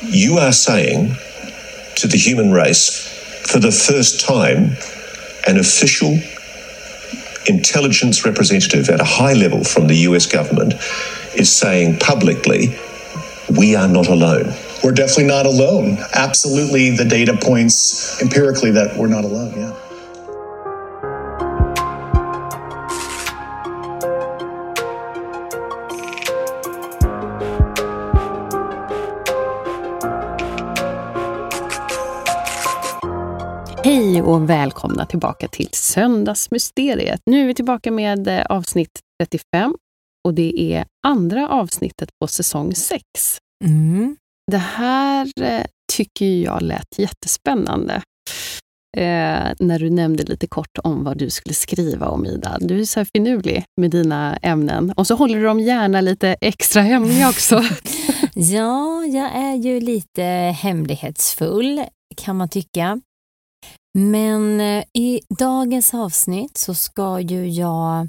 You are saying to the human race, for the first time, an official intelligence representative at a high level from the US government is saying publicly, we are not alone. We're definitely not alone. Absolutely, the data points empirically that we're not alone. Yeah. Hej och välkomna tillbaka till Söndagsmysteriet. Nu är vi tillbaka med eh, avsnitt 35 och det är andra avsnittet på säsong 6. Mm. Det här eh, tycker jag lät jättespännande. Eh, när du nämnde lite kort om vad du skulle skriva om, Ida. Du är så här finurlig med dina ämnen. Och så håller du dem gärna lite extra hemliga också. Ja, jag är ju lite hemlighetsfull kan man tycka. Men eh, i dagens avsnitt så ska ju jag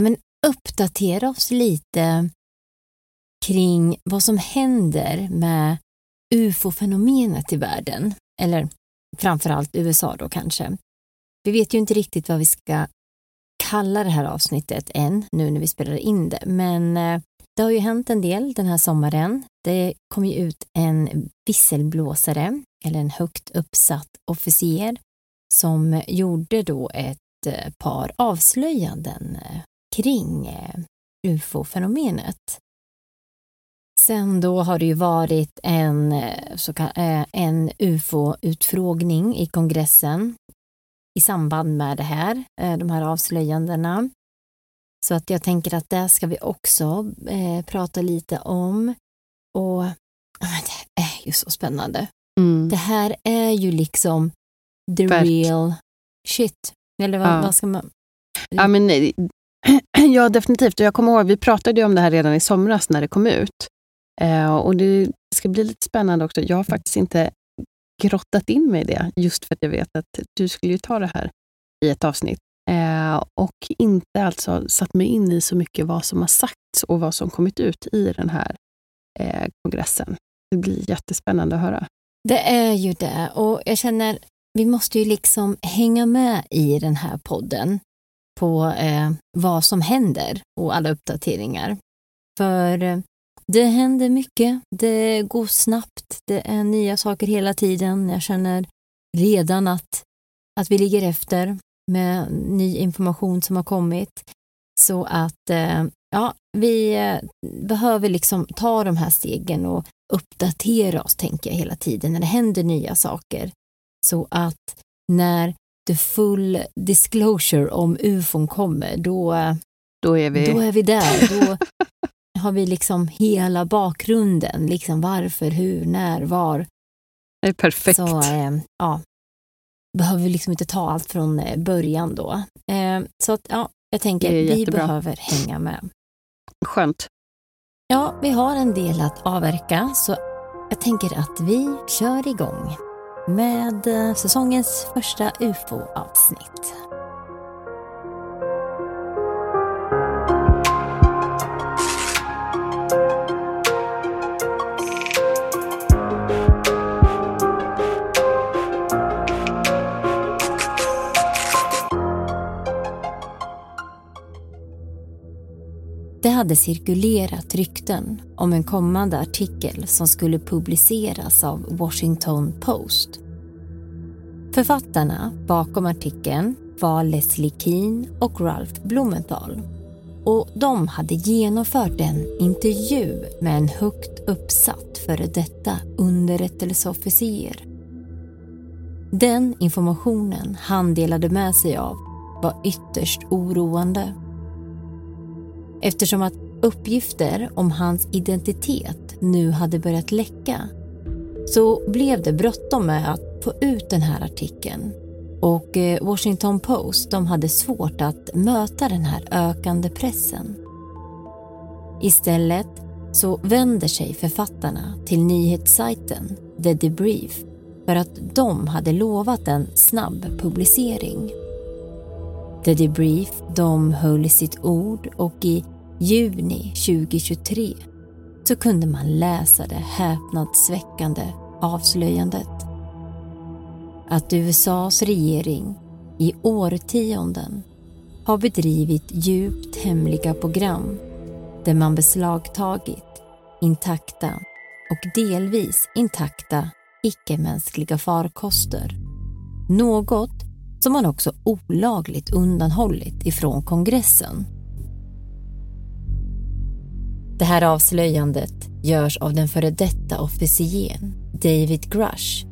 men, uppdatera oss lite kring vad som händer med ufo-fenomenet i världen. Eller framförallt USA då kanske. Vi vet ju inte riktigt vad vi ska kalla det här avsnittet än, nu när vi spelar in det, men eh, det har ju hänt en del den här sommaren. Det kom ju ut en visselblåsare, eller en högt uppsatt officer, som gjorde då ett eh, par avslöjanden eh, kring eh, ufo-fenomenet. Sen då har det ju varit en, så en ufo-utfrågning i kongressen i samband med det här, de här avslöjandena. Så att jag tänker att det ska vi också eh, prata lite om. Och det är ju så spännande. Mm. Det här är ju liksom the Verk. real shit. Eller vad, Ja. vad ska man... Ja, men, nej, ja, definitivt. Och Jag kommer ihåg, vi pratade ju om det här redan i somras när det kom ut. Eh, och Det ska bli lite spännande också. Jag har faktiskt inte grottat in mig i det, just för att jag vet att du skulle ju ta det här i ett avsnitt. Eh, och inte alltså satt mig in i så mycket vad som har sagts och vad som kommit ut i den här eh, kongressen. Det blir jättespännande att höra. Det är ju det och jag känner vi måste ju liksom hänga med i den här podden på eh, vad som händer och alla uppdateringar. För eh, det händer mycket, det går snabbt, det är nya saker hela tiden. Jag känner redan att, att vi ligger efter med ny information som har kommit. Så att eh, ja, vi eh, behöver liksom ta de här stegen och uppdatera oss, tänker jag hela tiden, när det händer nya saker. Så att när the full disclosure om ufon kommer, då, Då är vi... då är vi där. Då har vi liksom hela bakgrunden, liksom varför, hur, när, var. det är perfekt. Så eh, ja, behöver vi liksom inte ta allt från eh, början då. Eh, så att ja, jag tänker är vi jättebra. behöver hänga med. Skönt. Ja, vi har en del att avverka så jag tänker att vi kör igång med eh, säsongens första UFO-avsnitt. Det hade cirkulerat rykten om en kommande artikel som skulle publiceras av Washington Post. Författarna bakom artikeln var Leslie Keane och Ralph Blumenthal. Och de hade genomfört en intervju med en högt uppsatt före detta underrättelseofficer. Den informationen han delade med sig av var ytterst oroande eftersom att uppgifter om hans identitet nu hade börjat läcka så blev det bråttom med att få ut den här artikeln och eh, Washington Post de hade svårt att möta den här ökande pressen. Istället så vänder sig författarna till nyhetssajten The Debrief för att de hade lovat en snabb publicering. The Debrief de höll sitt ord och i juni 2023 så kunde man läsa det häpnadsväckande avslöjandet. Att USAs regering i årtionden har bedrivit djupt hemliga program där man beslagtagit intakta och delvis intakta icke-mänskliga farkoster. Något som man också olagligt undanhållit ifrån kongressen. Det här avslöjandet görs av den före detta officeren David Grush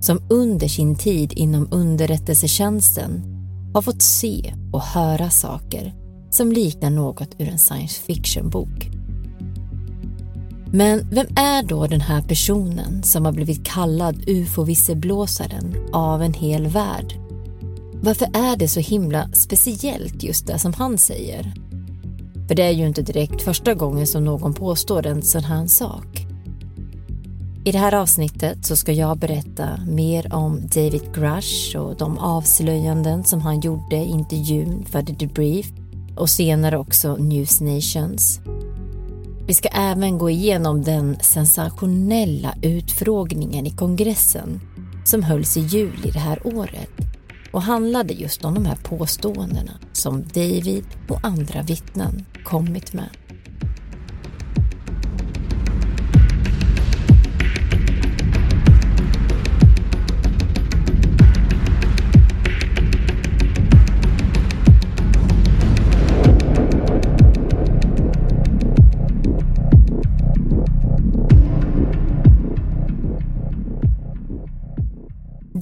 som under sin tid inom underrättelsetjänsten har fått se och höra saker som liknar något ur en science fiction-bok. Men vem är då den här personen som har blivit kallad ufo-visselblåsaren av en hel värld? Varför är det så himla speciellt just det som han säger? För det är ju inte direkt första gången som någon påstår en sån här sak. I det här avsnittet så ska jag berätta mer om David Grush och de avslöjanden som han gjorde i intervjun för The Debrief och senare också News Nations. Vi ska även gå igenom den sensationella utfrågningen i kongressen som hölls i juli det här året och handlade just om de här påståendena som David och andra vittnen kommit med.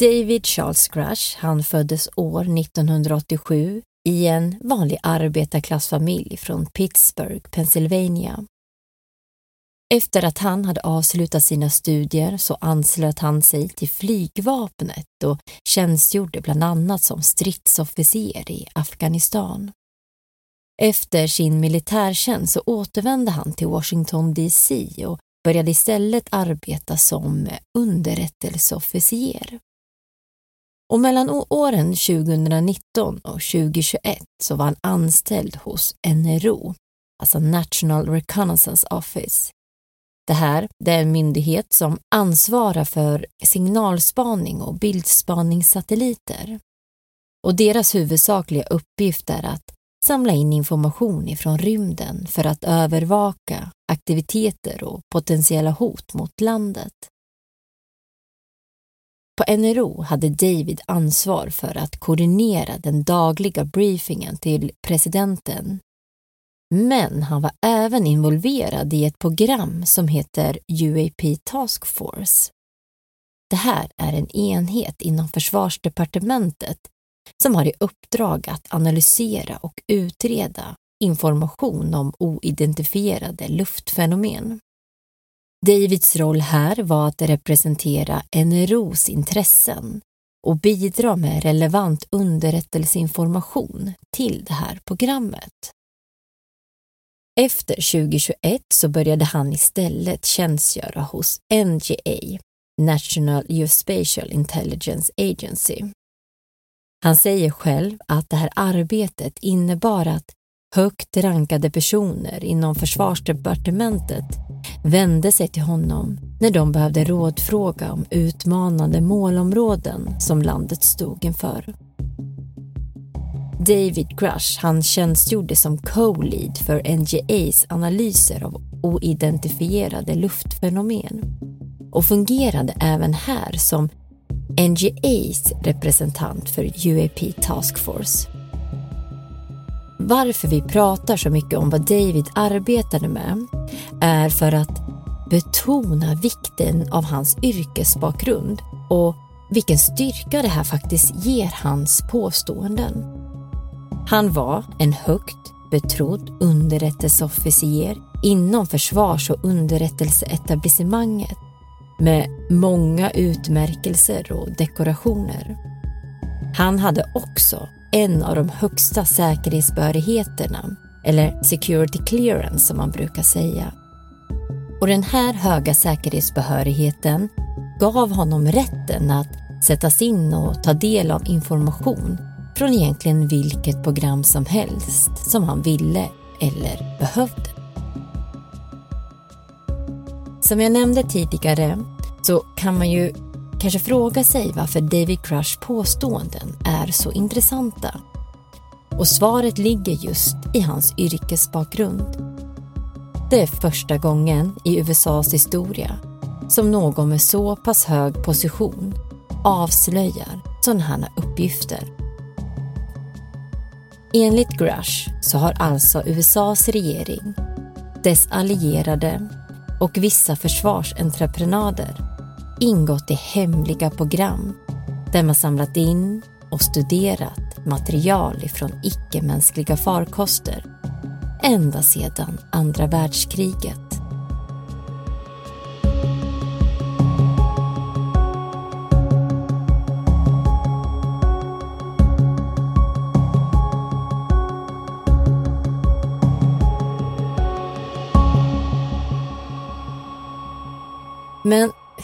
David Charles Grush, han föddes år 1987 i en vanlig arbetarklassfamilj från Pittsburgh, Pennsylvania. Efter att han hade avslutat sina studier så anslöt han sig till flygvapnet och tjänstgjorde bland annat som stridsofficer i Afghanistan. Efter sin militärtjänst så återvände han till Washington DC och började istället arbeta som underrättelseofficer. Och mellan åren 2019 och 2021 så var han anställd hos NRO, alltså National Reconnaissance Office. Det här det är en myndighet som ansvarar för signalspaning och bildspaningssatelliter. Och deras huvudsakliga uppgift är att samla in information ifrån rymden för att övervaka aktiviteter och potentiella hot mot landet. På NRO hade David ansvar för att koordinera den dagliga briefingen till presidenten. Men han var även involverad i ett program som heter UAP Task Force. Det här är en enhet inom försvarsdepartementet som har i uppdrag att analysera och utreda information om oidentifierade luftfenomen. Davids roll här var att representera NROs intressen och bidra med relevant underrättelseinformation till det här programmet. Efter 2021 så började han istället tjänstgöra hos NGA, National Geospatial Intelligence Agency. Han säger själv att det här arbetet innebar att högt rankade personer inom försvarsdepartementet vände sig till honom när de behövde rådfråga om utmanande målområden som landet stod inför. David Grush han tjänstgjorde som co-lead för NGAs analyser av oidentifierade luftfenomen och fungerade även här som NGAs representant för UAP Task Force. Varför vi pratar så mycket om vad David arbetade med är för att betona vikten av hans yrkesbakgrund och vilken styrka det här faktiskt ger hans påståenden. Han var en högt betrodd underrättelseofficer inom försvars och underrättelseetablissemanget med många utmärkelser och dekorationer. Han hade också en av de högsta säkerhetsbehörigheterna, eller security clearance som man brukar säga. Och den här höga säkerhetsbehörigheten gav honom rätten att sättas in och ta del av information från egentligen vilket program som helst som han ville eller behövde. Som jag nämnde tidigare så kan man ju kanske fråga sig varför David Crush påståenden är så intressanta. Och svaret ligger just i hans yrkesbakgrund. Det är första gången i USAs historia som någon med så pass hög position avslöjar sådana här uppgifter. Enligt Grush så har alltså USAs regering, dess allierade och vissa försvarsentreprenader ingått i hemliga program där man samlat in och studerat material ifrån icke-mänskliga farkoster ända sedan andra världskriget.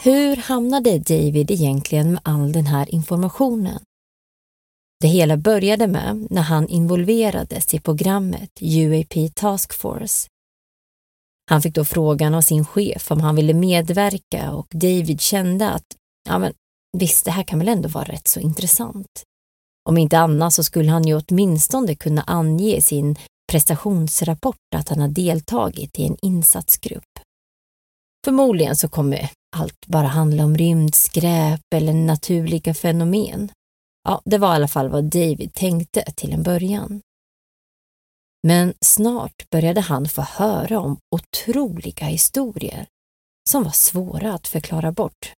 Hur hamnade David egentligen med all den här informationen? Det hela började med när han involverades i programmet UAP Task Force. Han fick då frågan av sin chef om han ville medverka och David kände att, ja men visst, det här kan väl ändå vara rätt så intressant. Om inte annat så skulle han ju åtminstone kunna ange i sin prestationsrapport att han har deltagit i en insatsgrupp. Förmodligen så kommer allt bara handla om rymdskräp eller naturliga fenomen. Ja, det var i alla fall vad David tänkte till en början. Men snart började han få höra om otroliga historier som var svåra att förklara bort.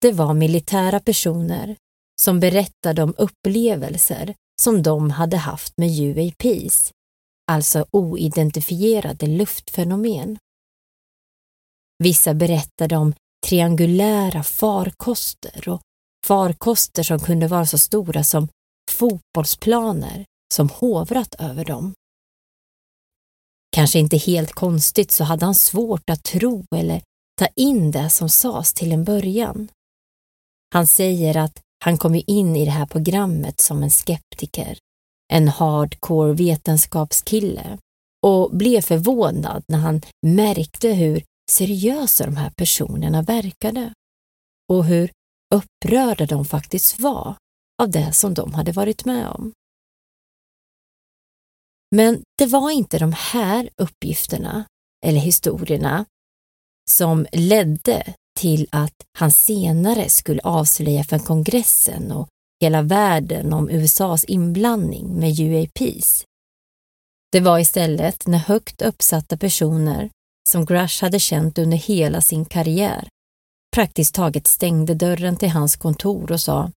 Det var militära personer som berättade om upplevelser som de hade haft med UAPs, alltså oidentifierade luftfenomen. Vissa berättade om triangulära farkoster och farkoster som kunde vara så stora som fotbollsplaner som hovrat över dem. Kanske inte helt konstigt så hade han svårt att tro eller ta in det som sades till en början. Han säger att han kom in i det här programmet som en skeptiker, en hardcore vetenskapskille och blev förvånad när han märkte hur seriösa de här personerna verkade och hur upprörda de faktiskt var av det som de hade varit med om. Men det var inte de här uppgifterna eller historierna som ledde till att han senare skulle avslöja för kongressen och hela världen om USAs inblandning med UAPs. Det var istället när högt uppsatta personer som Grush hade känt under hela sin karriär, praktiskt taget stängde dörren till hans kontor och sa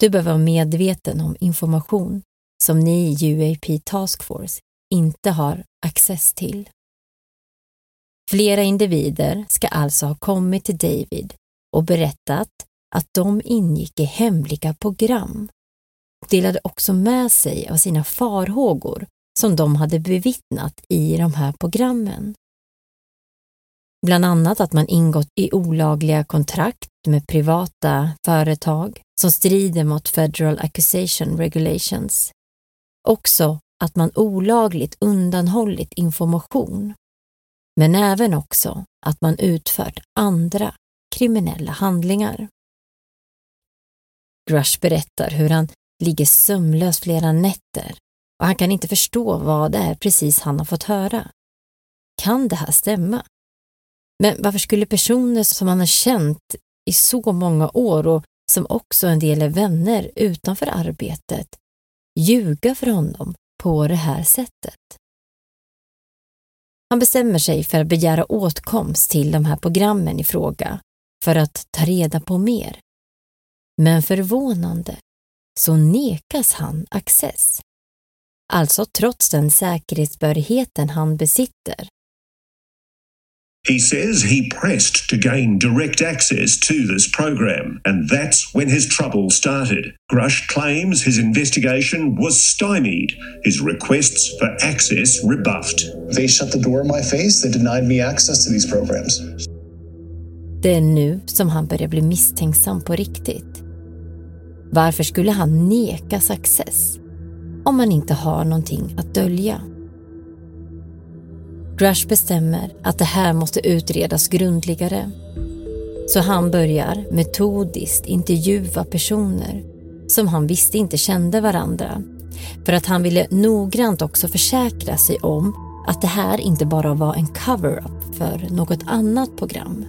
Du behöver vara medveten om information som ni i UAP Task Force inte har access till. Flera individer ska alltså ha kommit till David och berättat att de ingick i hemliga program och delade också med sig av sina farhågor som de hade bevittnat i de här programmen. Bland annat att man ingått i olagliga kontrakt med privata företag som strider mot Federal Accusation Regulations. Också att man olagligt undanhållit information. Men även också att man utfört andra kriminella handlingar. Grush berättar hur han ligger sömnlös flera nätter och han kan inte förstå vad det är precis han har fått höra. Kan det här stämma? Men varför skulle personer som han har känt i så många år och som också en del är vänner utanför arbetet ljuga för honom på det här sättet? Han bestämmer sig för att begära åtkomst till de här programmen i fråga för att ta reda på mer. Men förvånande så nekas han access. Alltså trots den säkerhetsbehörigheten han besitter. He says he pressed to gain direct access to this program, and that's when his trouble started. Grush claims his investigation was stymied, his requests for access rebuffed. They shut the door in my face. They denied me access to these programs. Det är nu som han börjar bli misstänksam på riktigt. Varför skulle han nekas access om man inte har någonting att dölja? Grush bestämmer att det här måste utredas grundligare. Så han börjar metodiskt intervjua personer som han visste inte kände varandra för att han ville noggrant också försäkra sig om att det här inte bara var en cover-up för något annat program.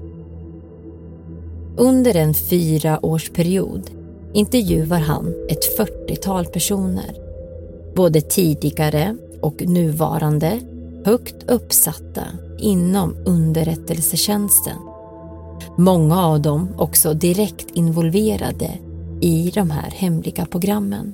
Under en fyraårsperiod intervjuar han ett 40-tal personer. Både tidigare och nuvarande högt uppsatta inom underrättelsetjänsten. Många av dem också direkt involverade i de här hemliga programmen.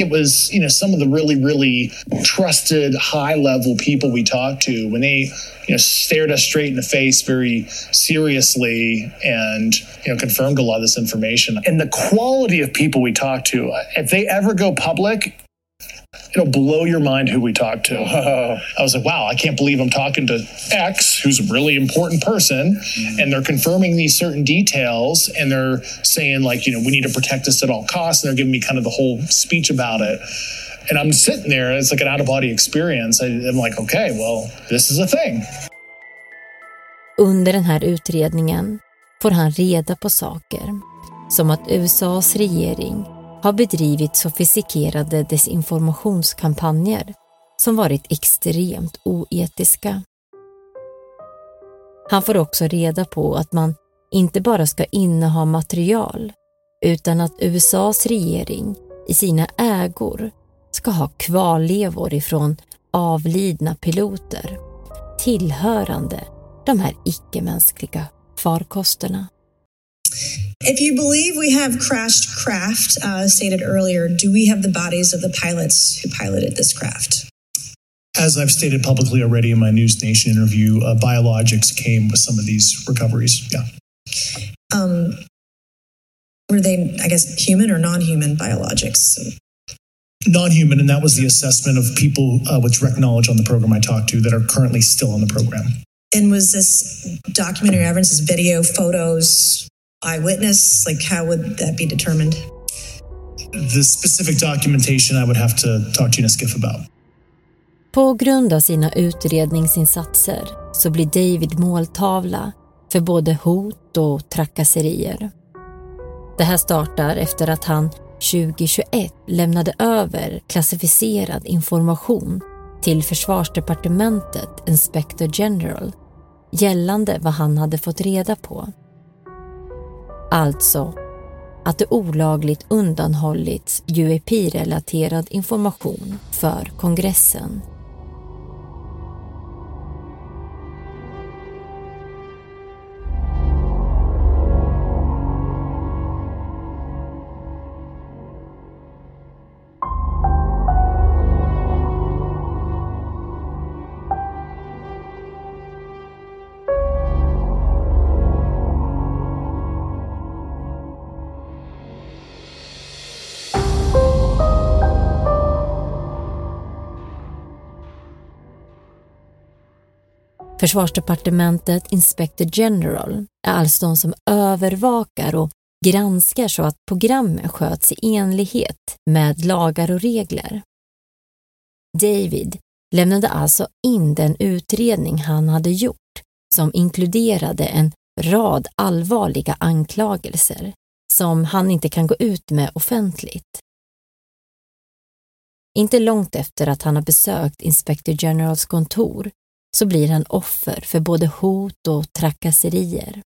It was, you know, some of the really, really trusted, high-level people we talked to when they, you know, stared us straight in the face very seriously and, you know, confirmed a lot of this information. And the quality of people we talked to, if they ever go public, it'll blow your mind who we talk to. I was like, wow, I can't believe I'm talking to X, who's a really important person, mm-hmm. and they're confirming these certain details, and they're saying like, you know, we need to protect this at all costs, and they're giving me kind of the whole speech about it. And I'm sitting there, it's like an out of body experience. I, I'm like, okay, well, this is a thing. Under den här utredningen får han reda på saker som att USAs regering har bedrivit sofistikerade desinformationskampanjer som varit extremt oetiska. Han får också reda på att man inte bara ska inneha material utan att USAs regering i sina ägor ska ha kvarlevor ifrån avlidna piloter tillhörande de här icke-mänskliga farkosterna. If you believe we have crashed craft, uh, stated earlier, do we have the bodies of the pilots who piloted this craft? As I've stated publicly already in my News Nation interview, uh, biologics came with some of these recoveries. Yeah. Um, were they, I guess, human or non human biologics? Non human, and that was the assessment of people uh, with direct knowledge on the program I talked to that are currently still on the program. And was this documentary evidence, this video, photos, eyewitness? Like, how would that be determined? The specific documentation I would have to talk to you in a skiff about. På grund av sina utredningsinsatser så blir David måltavla för både hot och trakasserier. Det här startar efter att han 2021 lämnade över klassificerad information till försvarsdepartementet Inspector General gällande vad han hade fått reda på. Alltså att det olagligt undanhållits UEP-relaterad information för kongressen. Försvarsdepartementet Inspector General är alltså de som övervakar och granskar så att programmen sköts i enlighet med lagar och regler. David lämnade alltså in den utredning han hade gjort som inkluderade en rad allvarliga anklagelser som han inte kan gå ut med offentligt. Inte långt efter att han har besökt Inspector Generals kontor så blir han offer för både hot och trakasserier.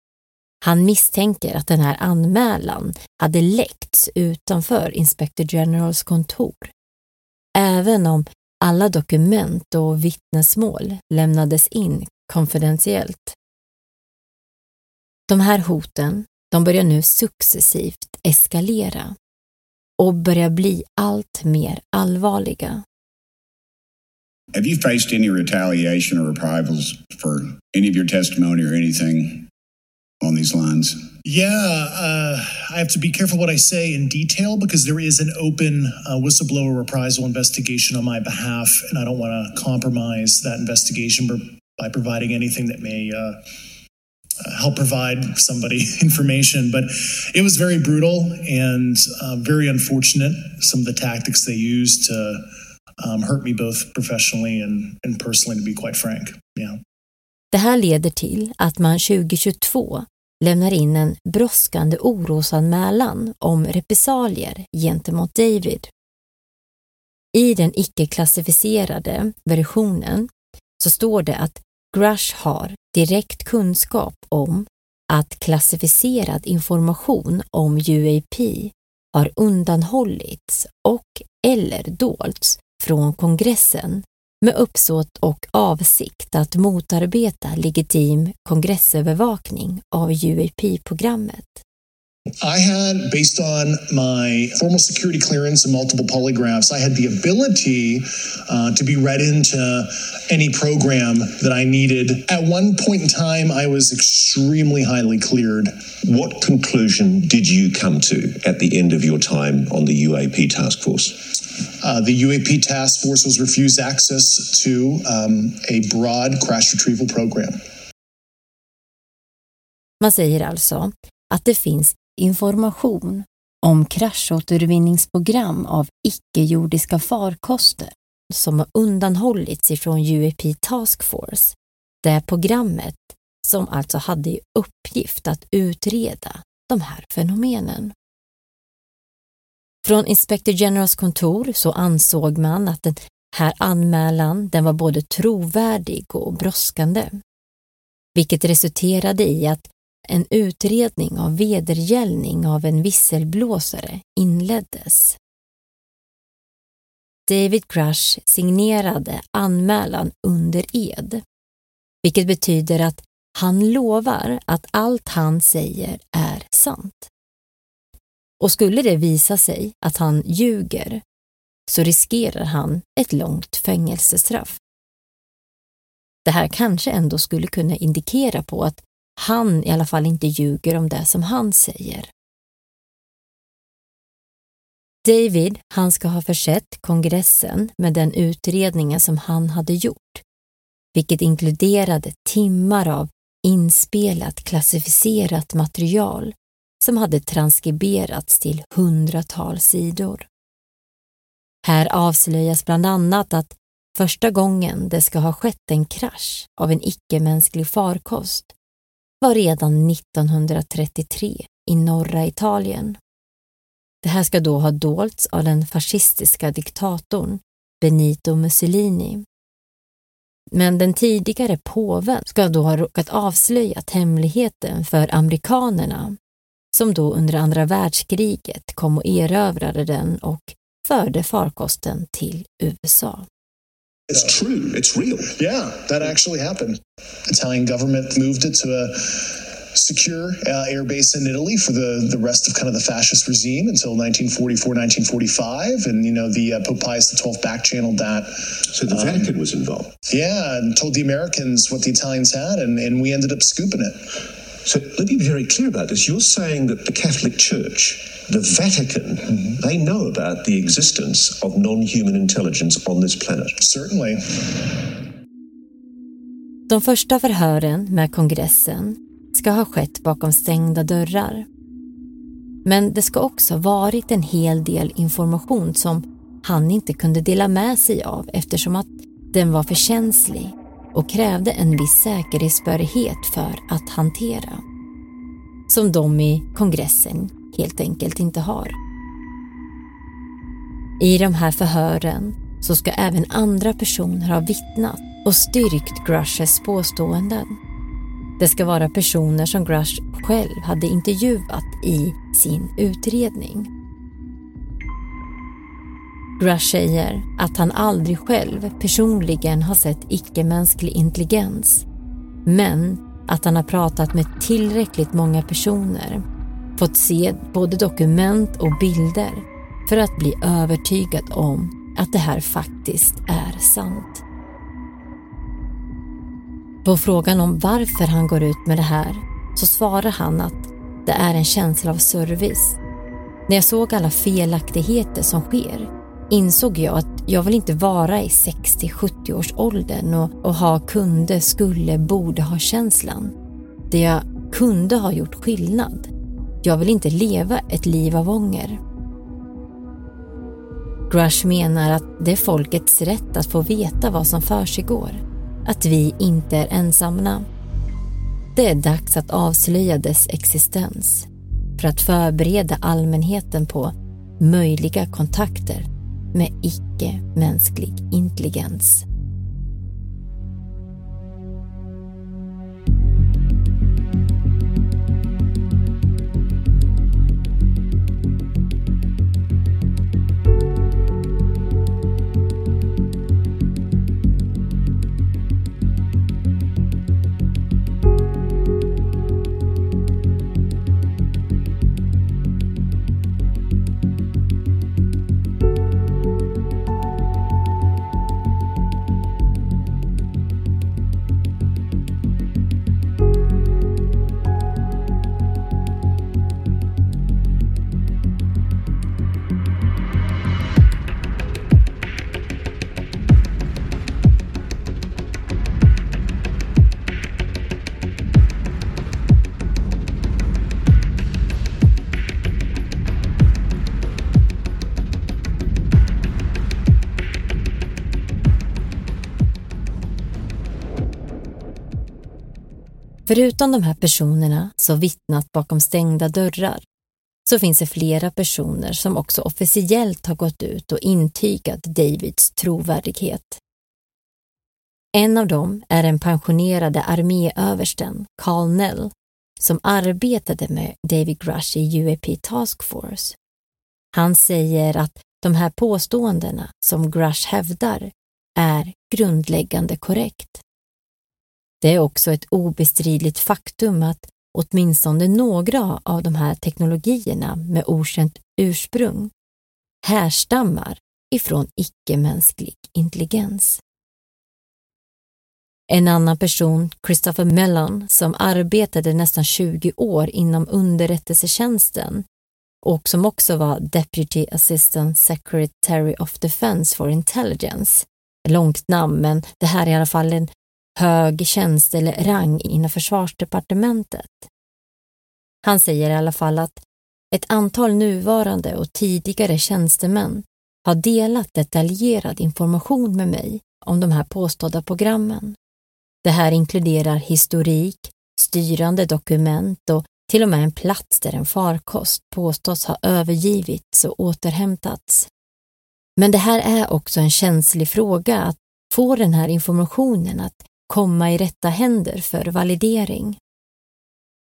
Han misstänker att den här anmälan hade läckts utanför Inspector Generals kontor. Även om alla dokument och vittnesmål lämnades in konfidentiellt. De här hoten de börjar nu successivt eskalera och börjar bli allt mer allvarliga. Have you faced any retaliation or reprisals for any of your testimony or anything on these lines? Yeah, uh, I have to be careful what I say in detail because there is an open uh, whistleblower reprisal investigation on my behalf, and I don't want to compromise that investigation by providing anything that may uh, uh, help provide somebody information. But it was very brutal and uh, very unfortunate. Some of the tactics they used to um, hurt me both professionally and, and personally, to be quite frank. Yeah. Det här leder till att man 2022 lämnar in en brådskande orosanmälan om repressalier gentemot David. I den icke-klassificerade versionen så står det att Grush har direkt kunskap om att klassificerad information om UAP har undanhållits och eller dolts från kongressen med uppsåt och avsikt att motarbeta legitim kongressövervakning av UAP-programmet. I had, based on my formal security clearance and multiple polygraphs, I had the ability uh, to be read into any program that I needed. At one point in time, I was extremely highly cleared. What conclusion did you come to at the end of your time on the UAP task force? Uh, the UAP task force was refused access to um, a broad crash retrieval program. Man säger alltså att det finns information om kraschåtervinningsprogram av icke-jordiska farkoster som har undanhållits ifrån UAP Task Force, det programmet som alltså hade i uppgift att utreda de här fenomenen. Från Inspector Generals kontor så ansåg man att den här anmälan den var både trovärdig och brådskande, vilket resulterade i att en utredning av vedergällning av en visselblåsare inleddes. David Crush signerade anmälan under ed, vilket betyder att han lovar att allt han säger är sant. Och skulle det visa sig att han ljuger så riskerar han ett långt fängelsestraff. Det här kanske ändå skulle kunna indikera på att han i alla fall inte ljuger om det som han säger. David, han ska ha försett kongressen med den utredningen som han hade gjort, vilket inkluderade timmar av inspelat klassificerat material som hade transkriberats till hundratals sidor. Här avslöjas bland annat att första gången det ska ha skett en krasch av en icke-mänsklig farkost var redan 1933 i norra Italien. Det här ska då ha dolts av den fascistiska diktatorn Benito Mussolini. Men den tidigare påven ska då ha råkat avslöjat hemligheten för amerikanerna som då under andra världskriget kom och erövrade den och förde farkosten till USA. It's true. It's real. Yeah, that actually happened. Italian government moved it to a secure uh, air base in Italy for the, the rest of kind of the fascist regime until 1944, 1945. And, you know, the uh, Pope Pius XII back channeled that. So the um, Vatican was involved. Yeah, and told the Americans what the Italians had, and, and we ended up scooping it. So let me be very clear about this. You're saying that the Catholic Church, the Vatican, mm-hmm. they know about the existence of non human intelligence on this planet. Certainly. De första förhören med kongressen ska ha skett bakom stängda dörrar. Men det ska också varit en hel del information som han inte kunde dela med sig av eftersom att den var för känslig och krävde en viss säkerhetsbörighet för att hantera. Som de i kongressen helt enkelt inte har. I de här förhören så ska även andra personer ha vittnat och styrkt Grushes påståenden. Det ska vara personer som Grush själv hade intervjuat i sin utredning. Grush säger att han aldrig själv personligen har sett icke-mänsklig intelligens, men att han har pratat med tillräckligt många personer, fått se både dokument och bilder för att bli övertygad om att det här faktiskt är sant. På frågan om varför han går ut med det här så svarar han att det är en känsla av service. När jag såg alla felaktigheter som sker insåg jag att jag vill inte vara i 60-70 års åldern och, och ha kunde, skulle, borde ha känslan. Det jag kunde ha gjort skillnad. Jag vill inte leva ett liv av ånger. Grush menar att det är folkets rätt att få veta vad som försiggår. Att vi inte är ensamma. Det är dags att avslöja dess existens för att förbereda allmänheten på möjliga kontakter med icke-mänsklig intelligens. Förutom de här personerna som vittnat bakom stängda dörrar så finns det flera personer som också officiellt har gått ut och intygat Davids trovärdighet. En av dem är den pensionerade arméöversten Carl Nell som arbetade med David Grush i UAP Task Force. Han säger att de här påståendena som Grush hävdar är grundläggande korrekt. Det är också ett obestridligt faktum att åtminstone några av de här teknologierna med okänt ursprung härstammar ifrån icke-mänsklig intelligens. En annan person, Christopher Mellon, som arbetade nästan 20 år inom underrättelsetjänsten och som också var Deputy Assistant Secretary of Defense for Intelligence. Långt namn, men det här är i alla fall en hög tjänst eller rang inom försvarsdepartementet. Han säger i alla fall att ett antal nuvarande och tidigare tjänstemän har delat detaljerad information med mig om de här påstådda programmen. Det här inkluderar historik, styrande dokument och till och med en plats där en farkost påstås ha övergivits och återhämtats. Men det här är också en känslig fråga att få den här informationen att komma i rätta händer för validering.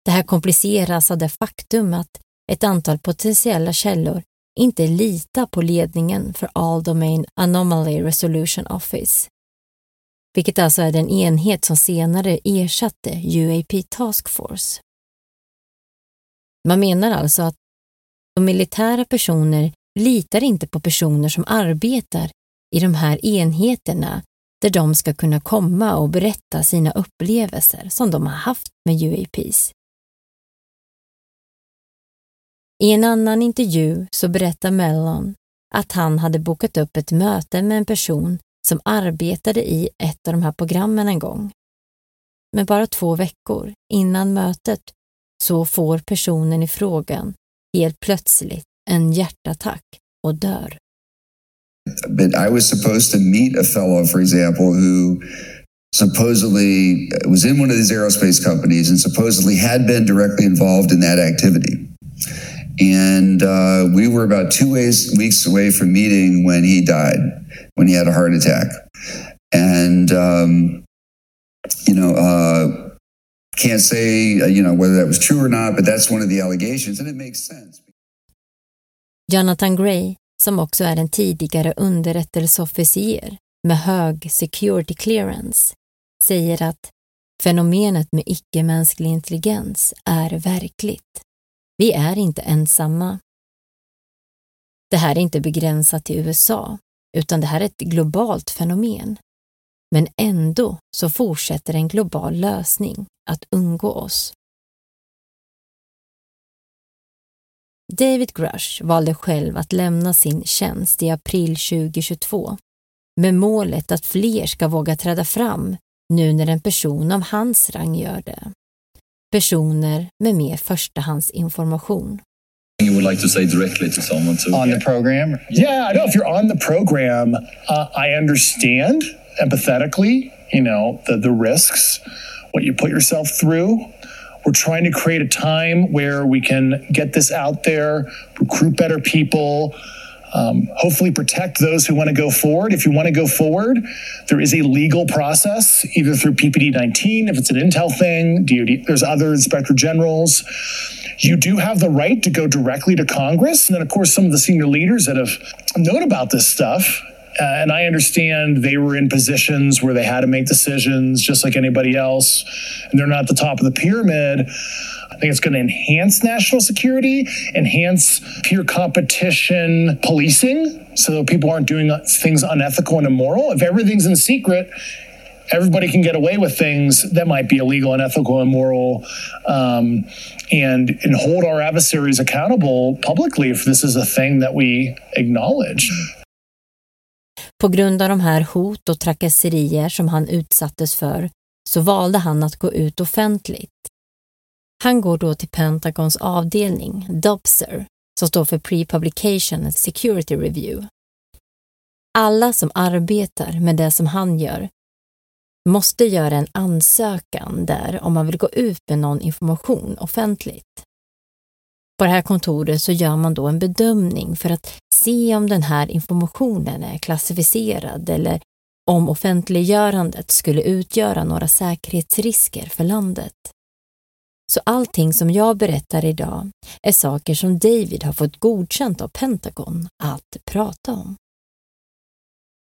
Det här kompliceras av det faktum att ett antal potentiella källor inte litar på ledningen för All Domain Anomaly Resolution Office, vilket alltså är den enhet som senare ersatte UAP Task Force. Man menar alltså att de militära personer litar inte på personer som arbetar i de här enheterna där de ska kunna komma och berätta sina upplevelser som de har haft med UAPs. I en annan intervju så berättar Mellon att han hade bokat upp ett möte med en person som arbetade i ett av de här programmen en gång. Men bara två veckor innan mötet så får personen i frågan helt plötsligt en hjärtattack och dör. But I was supposed to meet a fellow, for example, who supposedly was in one of these aerospace companies and supposedly had been directly involved in that activity. And uh, we were about two ways, weeks away from meeting when he died, when he had a heart attack. And, um, you know, uh, can't say, uh, you know, whether that was true or not, but that's one of the allegations, and it makes sense. Jonathan Gray, som också är en tidigare underrättelseofficer med hög security clearance, säger att fenomenet med icke-mänsklig intelligens är verkligt. Vi är inte ensamma. Det här är inte begränsat till USA, utan det här är ett globalt fenomen. Men ändå så fortsätter en global lösning att undgå oss. David Grush valde själv att lämna sin tjänst i april 2022 med målet att fler ska våga träda fram nu när en person av hans rang gör det. Personer med mer förstahandsinformation. You would like to say directly to someone to on the program. Yeah, I know if you're on the program, uh, I understand empathetically, you know, the, the risks, what you put yourself through. We're trying to create a time where we can get this out there, recruit better people, um, hopefully protect those who want to go forward. If you want to go forward, there is a legal process, either through PPD 19, if it's an Intel thing, DoD, there's other inspector generals. You do have the right to go directly to Congress. And then, of course, some of the senior leaders that have known about this stuff uh, and I understand they were in positions where they had to make decisions just like anybody else, and they're not at the top of the pyramid. I think it's going to enhance national security, enhance peer competition policing, so people aren't doing things unethical and immoral. If everything's in secret, everybody can get away with things that might be illegal, unethical, and immoral, um, and and hold our adversaries accountable publicly if this is a thing that we acknowledge. På grund av de här hot och trakasserier som han utsattes för så valde han att gå ut offentligt. Han går då till Pentagons avdelning, Dobser, som står för Pre-Publication Security Review. Alla som arbetar med det som han gör måste göra en ansökan där om man vill gå ut med någon information offentligt. På det här kontoret så gör man då en bedömning för att se om den här informationen är klassificerad eller om offentliggörandet skulle utgöra några säkerhetsrisker för landet. Så allting som jag berättar idag är saker som David har fått godkänt av Pentagon att prata om.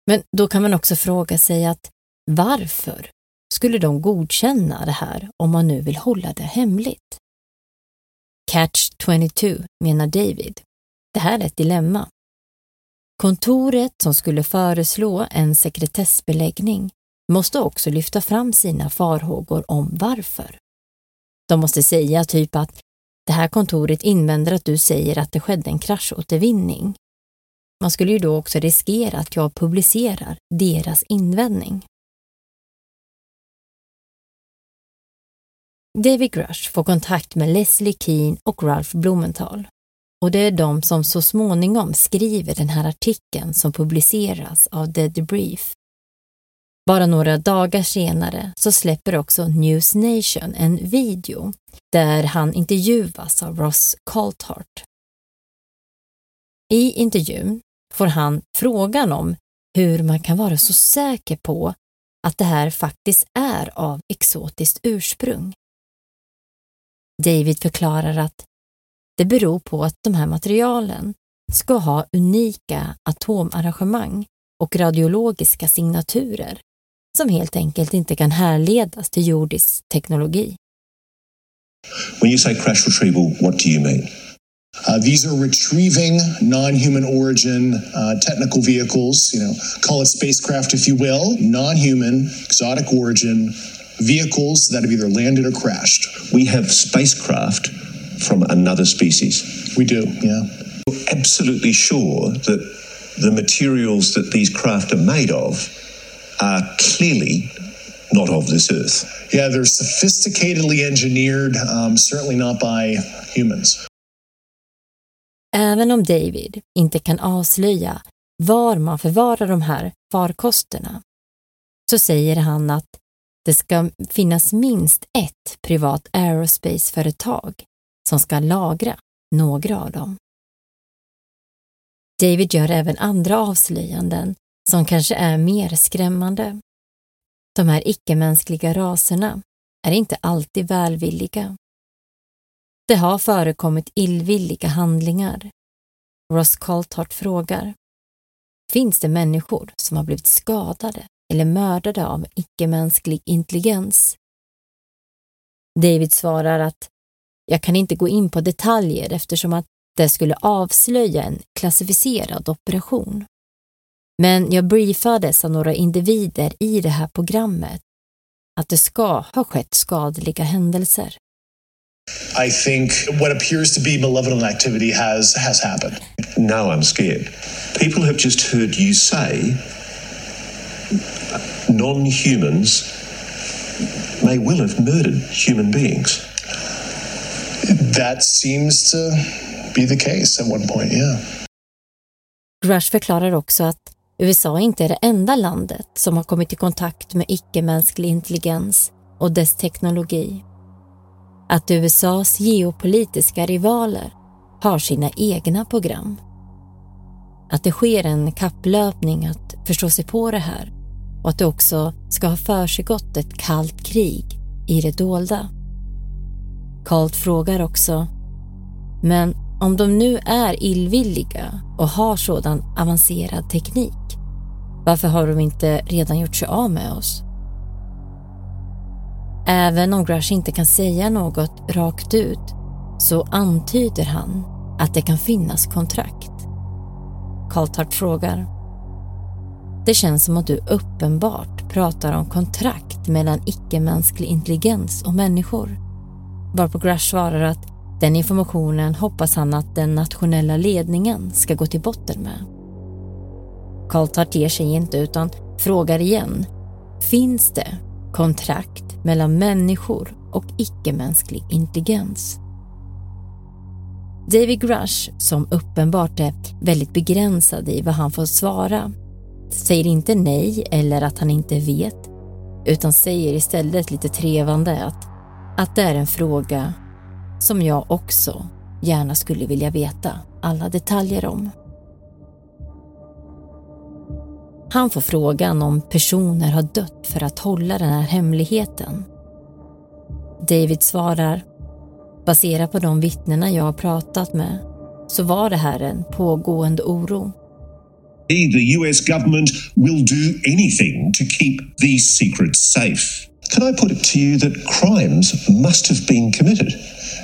Men då kan man också fråga sig att varför skulle de godkänna det här om man nu vill hålla det hemligt? Catch 22, menar David. Det här är ett dilemma. Kontoret som skulle föreslå en sekretessbeläggning måste också lyfta fram sina farhågor om varför. De måste säga typ att det här kontoret invänder att du säger att det skedde en kraschåtervinning. Man skulle ju då också riskera att jag publicerar deras invändning. David Grush får kontakt med Leslie Keane och Ralph Blumenthal. Och det är de som så småningom skriver den här artikeln som publiceras av The Debrief. Bara några dagar senare så släpper också News Nation en video där han intervjuas av Ross Coulthart. I intervjun får han frågan om hur man kan vara så säker på att det här faktiskt är av exotiskt ursprung. David förklarar att det beror på att de här materialen ska ha unika atomarrangemang och radiologiska signaturer som helt enkelt inte kan härledas till jordisk teknologi. When you say crash retrieval, what do you mean? Uh, these are retrieving non-human origin uh, technical vehicles, you know, call it spacecraft if you will, non-human, exotic origin vehicles that have either landed or crashed. We have spacecraft from another species. We do, yeah. We're absolutely sure that the materials that these craft are made of are clearly not of this earth. Yeah, they're sophisticatedly engineered, um, certainly not by humans. Även om David inte kan avslöja var man förvarar de här farkosterna så säger han att det ska finnas minst ett privat aerospace-företag som ska lagra några av dem. David gör även andra avslöjanden som kanske är mer skrämmande. De här icke-mänskliga raserna är inte alltid välvilliga. Det har förekommit illvilliga handlingar. Ross Coltart frågar. Finns det människor som har blivit skadade eller mördade av icke-mänsklig intelligens? David svarar att jag kan inte gå in på detaljer eftersom att det skulle avslöja en klassificerad operation. Men jag briefades av några individer i det här programmet att det ska ha skett skadliga händelser. I think what appears to be malevolent activity has has happened. No, I'm scared. People have just heard you say non humans may well have murdered human beings. That seems to be the case at one point, yeah. Grush förklarar också att USA inte är det enda landet som har kommit i kontakt med icke-mänsklig intelligens och dess teknologi. Att USAs geopolitiska rivaler har sina egna program. Att det sker en kapplöpning att förstå sig på det här och att det också ska ha försiggått ett kallt krig i det dolda. Kalt frågar också, men om de nu är illvilliga och har sådan avancerad teknik, varför har de inte redan gjort sig av med oss? Även om Grush inte kan säga något rakt ut så antyder han att det kan finnas kontrakt. Carltart frågar. Det känns som att du uppenbart pratar om kontrakt mellan icke-mänsklig intelligens och människor. Varpå Grush svarar att den informationen hoppas han att den nationella ledningen ska gå till botten med. Carl ger sig inte utan frågar igen. Finns det kontrakt mellan människor och icke-mänsklig intelligens? David Grush, som uppenbart är väldigt begränsad i vad han får svara, säger inte nej eller att han inte vet, utan säger istället lite trevande att, att det är en fråga som jag också gärna skulle vilja veta alla detaljer om. Han får frågan om personer har dött för att hålla den här hemligheten. David svarar, baserat på de vittnena jag har pratat med, så var det här en pågående oro. The US government will do anything to keep these secrets safe. Can I put it to you that crimes must have been committed?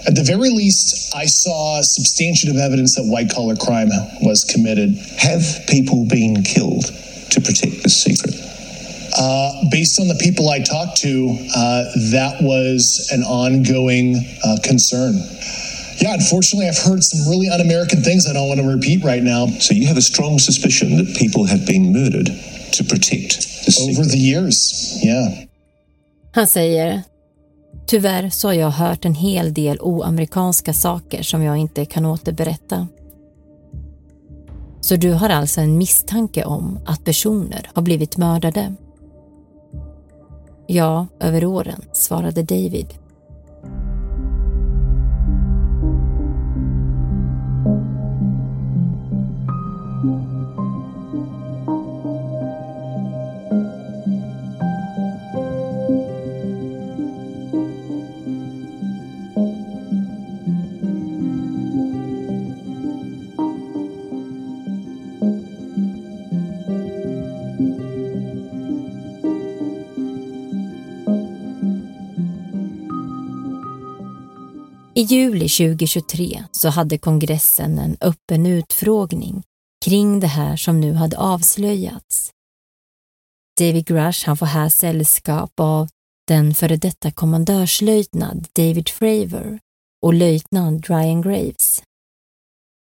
At the very least, I saw substantiative evidence that white collar crime was committed. Have people been killed to protect this secret? Uh, based on the people I talked to, uh, that was an ongoing uh, concern. Yeah, unfortunately, I've heard some really un American things I don't want to repeat right now. So you have a strong suspicion that people have been murdered to protect the secret? Over the years, yeah. Han säger, tyvärr så har jag hört en hel del oamerikanska saker som jag inte kan återberätta. Så du har alltså en misstanke om att personer har blivit mördade? Ja, över åren, svarade David. Juli 2023 så hade kongressen en öppen utfrågning kring det här som nu hade avslöjats. David Grush han får här sällskap av den före detta kommandörslöjtnant David Fravor och löjtnant Ryan Graves.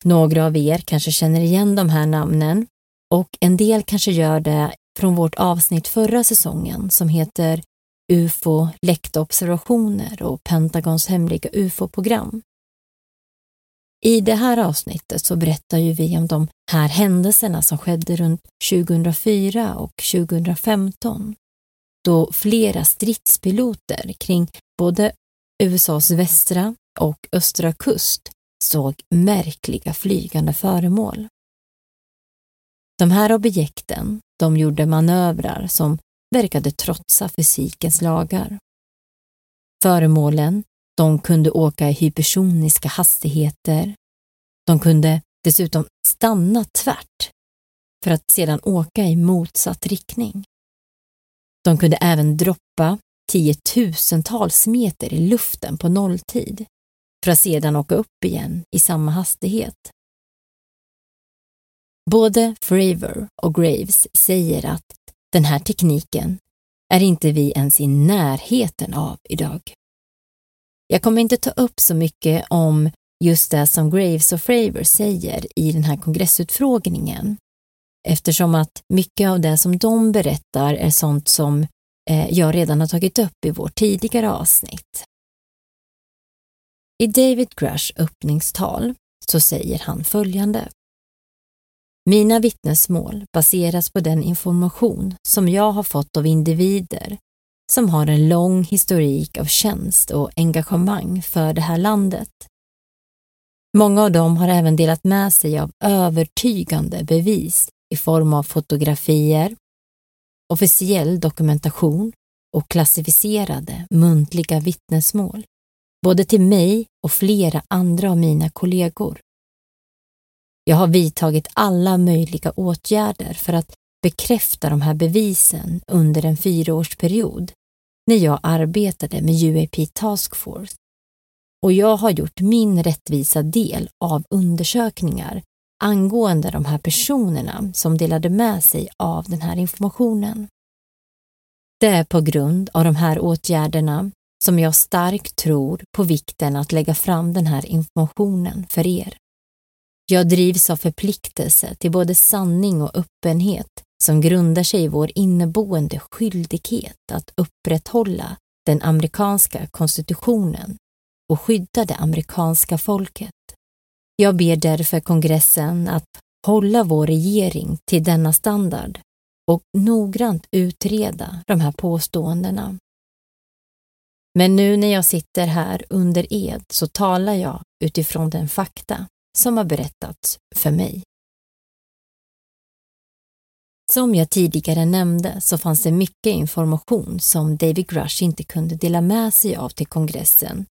Några av er kanske känner igen de här namnen och en del kanske gör det från vårt avsnitt förra säsongen som heter ufo-läktobservationer och Pentagons hemliga ufo-program. I det här avsnittet så berättar ju vi om de här händelserna som skedde runt 2004 och 2015 då flera stridspiloter kring både USAs västra och östra kust såg märkliga flygande föremål. De här objekten, de gjorde manövrar som verkade trotsa fysikens lagar. Föremålen, de kunde åka i hypersoniska hastigheter. De kunde dessutom stanna tvärt för att sedan åka i motsatt riktning. De kunde även droppa tiotusentals meter i luften på nolltid för att sedan åka upp igen i samma hastighet. Både Fravor och Graves säger att den här tekniken är inte vi ens i närheten av idag. Jag kommer inte ta upp så mycket om just det som Graves och Fravor säger i den här kongressutfrågningen eftersom att mycket av det som de berättar är sånt som eh, jag redan har tagit upp i vårt tidigare avsnitt. I David Grush öppningstal så säger han följande. Mina vittnesmål baseras på den information som jag har fått av individer som har en lång historik av tjänst och engagemang för det här landet. Många av dem har även delat med sig av övertygande bevis i form av fotografier, officiell dokumentation och klassificerade muntliga vittnesmål, både till mig och flera andra av mina kollegor. Jag har vidtagit alla möjliga åtgärder för att bekräfta de här bevisen under en fyraårsperiod när jag arbetade med UAP Task Force. Och jag har gjort min rättvisa del av undersökningar angående de här personerna som delade med sig av den här informationen. Det är på grund av de här åtgärderna som jag starkt tror på vikten att lägga fram den här informationen för er. Jag drivs av förpliktelse till både sanning och öppenhet som grundar sig i vår inneboende skyldighet att upprätthålla den amerikanska konstitutionen och skydda det amerikanska folket. Jag ber därför kongressen att hålla vår regering till denna standard och noggrant utreda de här påståendena. Men nu när jag sitter här under ed så talar jag utifrån den fakta som har berättats för mig. Som jag tidigare nämnde så fanns det mycket information som David Grush inte kunde dela med sig av till kongressen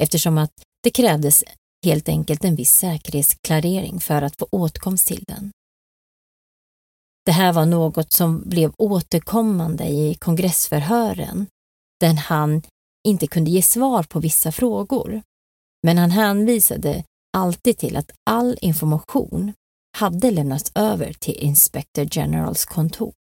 eftersom att det krävdes helt enkelt en viss säkerhetsklarering för att få åtkomst till den. Det här var något som blev återkommande i kongressförhören där han inte kunde ge svar på vissa frågor. Men han hänvisade alltid till att all information hade lämnats över till Inspector Generals kontor.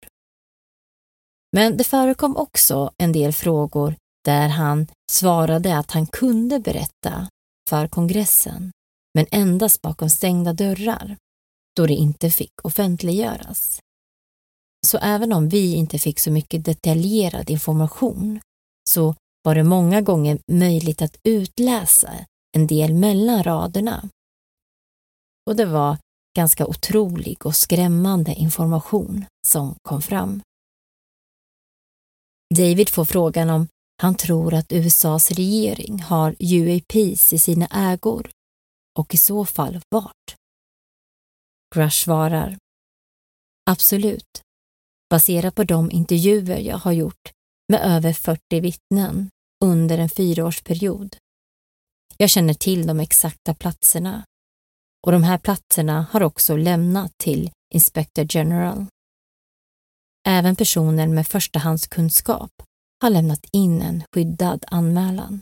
Men det förekom också en del frågor där han svarade att han kunde berätta för kongressen, men endast bakom stängda dörrar, då det inte fick offentliggöras. Så även om vi inte fick så mycket detaljerad information så var det många gånger möjligt att utläsa en del mellan raderna. Och det var ganska otrolig och skrämmande information som kom fram. David får frågan om han tror att USAs regering har UAPs i sina ägor och i så fall vart? Grush svarar Absolut. Baserat på de intervjuer jag har gjort med över 40 vittnen under en fyraårsperiod. Jag känner till de exakta platserna och de här platserna har också lämnat till Inspector General. Även personer med förstahandskunskap har lämnat in en skyddad anmälan.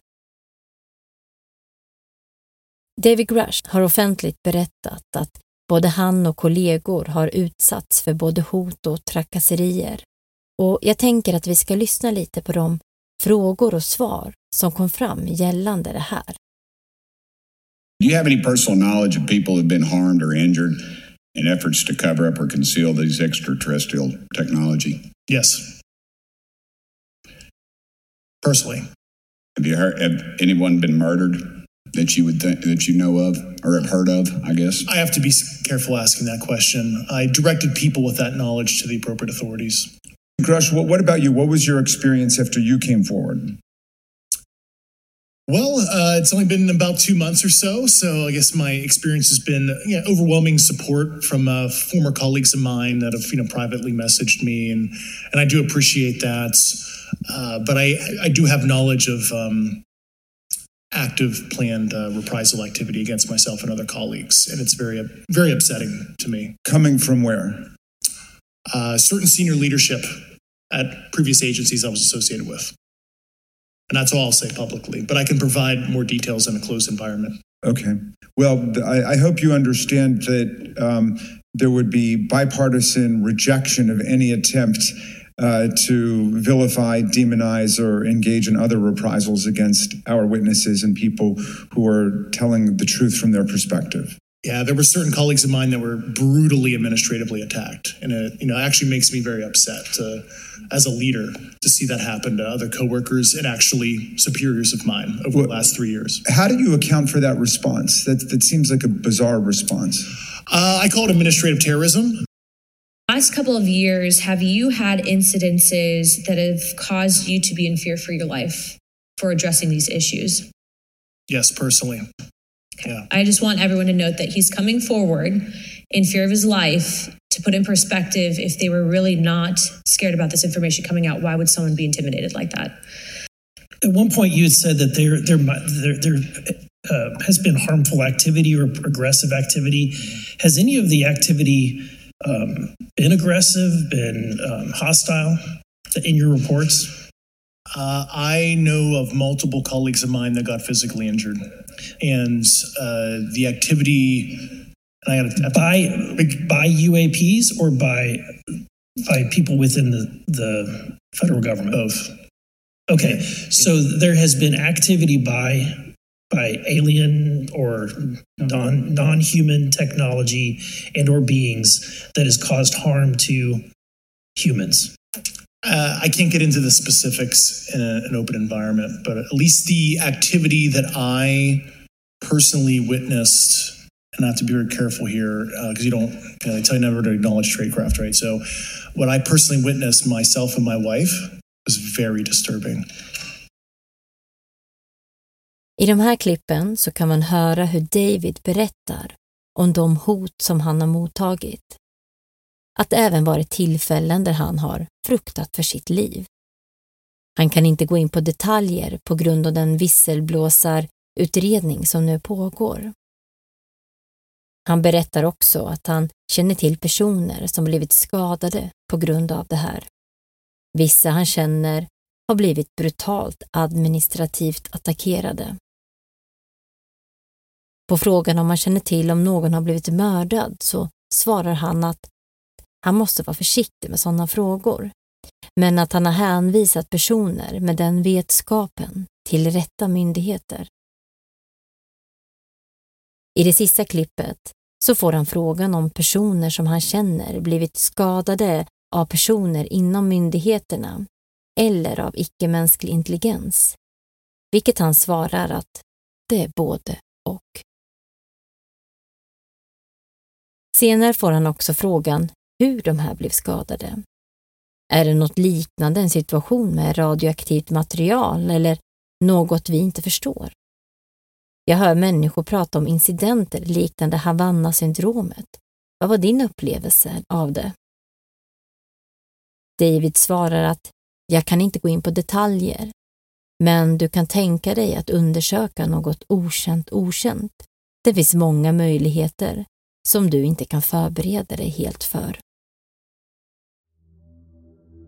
David Grush har offentligt berättat att både han och kollegor har utsatts för både hot och trakasserier. Och jag tänker att vi ska lyssna lite på de frågor och svar som kom fram gällande det här. Do you have any personal knowledge of people who've been harmed or injured in efforts to cover up or conceal these extraterrestrial technology? Yes. personally. Have you heard? Have anyone been murdered that you would think that you know of or have heard of? I guess. I have to be careful asking that question. I directed people with that knowledge to the appropriate authorities. Grush, what, what about you? What was your experience after you came forward? Well, uh, it's only been about two months or so, so I guess my experience has been you know, overwhelming support from uh, former colleagues of mine that have you know privately messaged me, and and I do appreciate that. Uh, but I I do have knowledge of um, active planned uh, reprisal activity against myself and other colleagues, and it's very very upsetting to me. Coming from where? Uh, certain senior leadership at previous agencies I was associated with. And that's all I'll say publicly, but I can provide more details in a closed environment. Okay. Well, I, I hope you understand that um, there would be bipartisan rejection of any attempt uh, to vilify, demonize, or engage in other reprisals against our witnesses and people who are telling the truth from their perspective. Yeah, there were certain colleagues of mine that were brutally administratively attacked, and it you know actually makes me very upset to, as a leader to see that happen to other coworkers and actually superiors of mine over Well- the last three years. How do you account for that response? That, that seems like a bizarre response. Uh, I call it administrative terrorism. Last couple of years, have you had incidences that have caused you to be in fear for your life for addressing these issues? Yes, personally. Yeah. I just want everyone to note that he's coming forward in fear of his life to put in perspective if they were really not scared about this information coming out, why would someone be intimidated like that? At one point, you had said that there there there, there uh, has been harmful activity or aggressive activity. Has any of the activity um, been aggressive, been um, hostile in your reports? Uh, I know of multiple colleagues of mine that got physically injured, and uh, the activity. And I got by by UAPs or by by people within the the federal government. Both. Okay, so there has been activity by by alien or non non human technology and or beings that has caused harm to humans. Uh, I can't get into the specifics in a, an open environment, but at least the activity that I personally witnessed, and I have to be very careful here because you don't, you know, they tell you never to acknowledge tradecraft, right? So, what I personally witnessed myself and my wife was very disturbing. I de här klippen så kan man höra hur David berättar om de hot som han har mottagit. Att det även varit tillfällen där han har fruktat för sitt liv. Han kan inte gå in på detaljer på grund av den visselblåsarutredning som nu pågår. Han berättar också att han känner till personer som blivit skadade på grund av det här. Vissa han känner har blivit brutalt administrativt attackerade. På frågan om han känner till om någon har blivit mördad så svarar han att han måste vara försiktig med sådana frågor, men att han har hänvisat personer med den vetskapen till rätta myndigheter. I det sista klippet så får han frågan om personer som han känner blivit skadade av personer inom myndigheterna eller av icke-mänsklig intelligens, vilket han svarar att det är både och. Senare får han också frågan hur de här blev skadade. Är det något liknande en situation med radioaktivt material eller något vi inte förstår? Jag hör människor prata om incidenter liknande Havanna-syndromet. Vad var din upplevelse av det? David svarar att jag kan inte gå in på detaljer, men du kan tänka dig att undersöka något okänt okänt. Det finns många möjligheter som du inte kan förbereda dig helt för.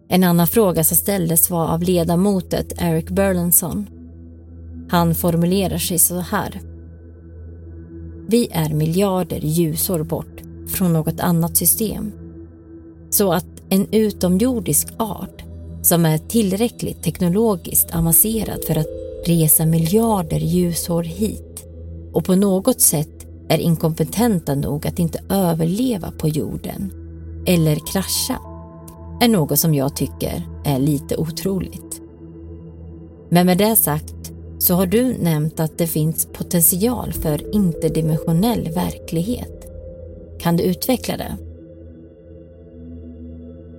En annan fråga som ställdes var av ledamotet Eric Burlenson. Han formulerar sig så här. Vi är miljarder ljusår bort från något annat system. Så att en utomjordisk art som är tillräckligt teknologiskt avancerad för att resa miljarder ljusår hit och på något sätt är inkompetenta nog att inte överleva på jorden eller krascha är något som jag tycker är lite otroligt. Men med det sagt så har du nämnt att det finns potential för interdimensionell verklighet. Kan du utveckla det?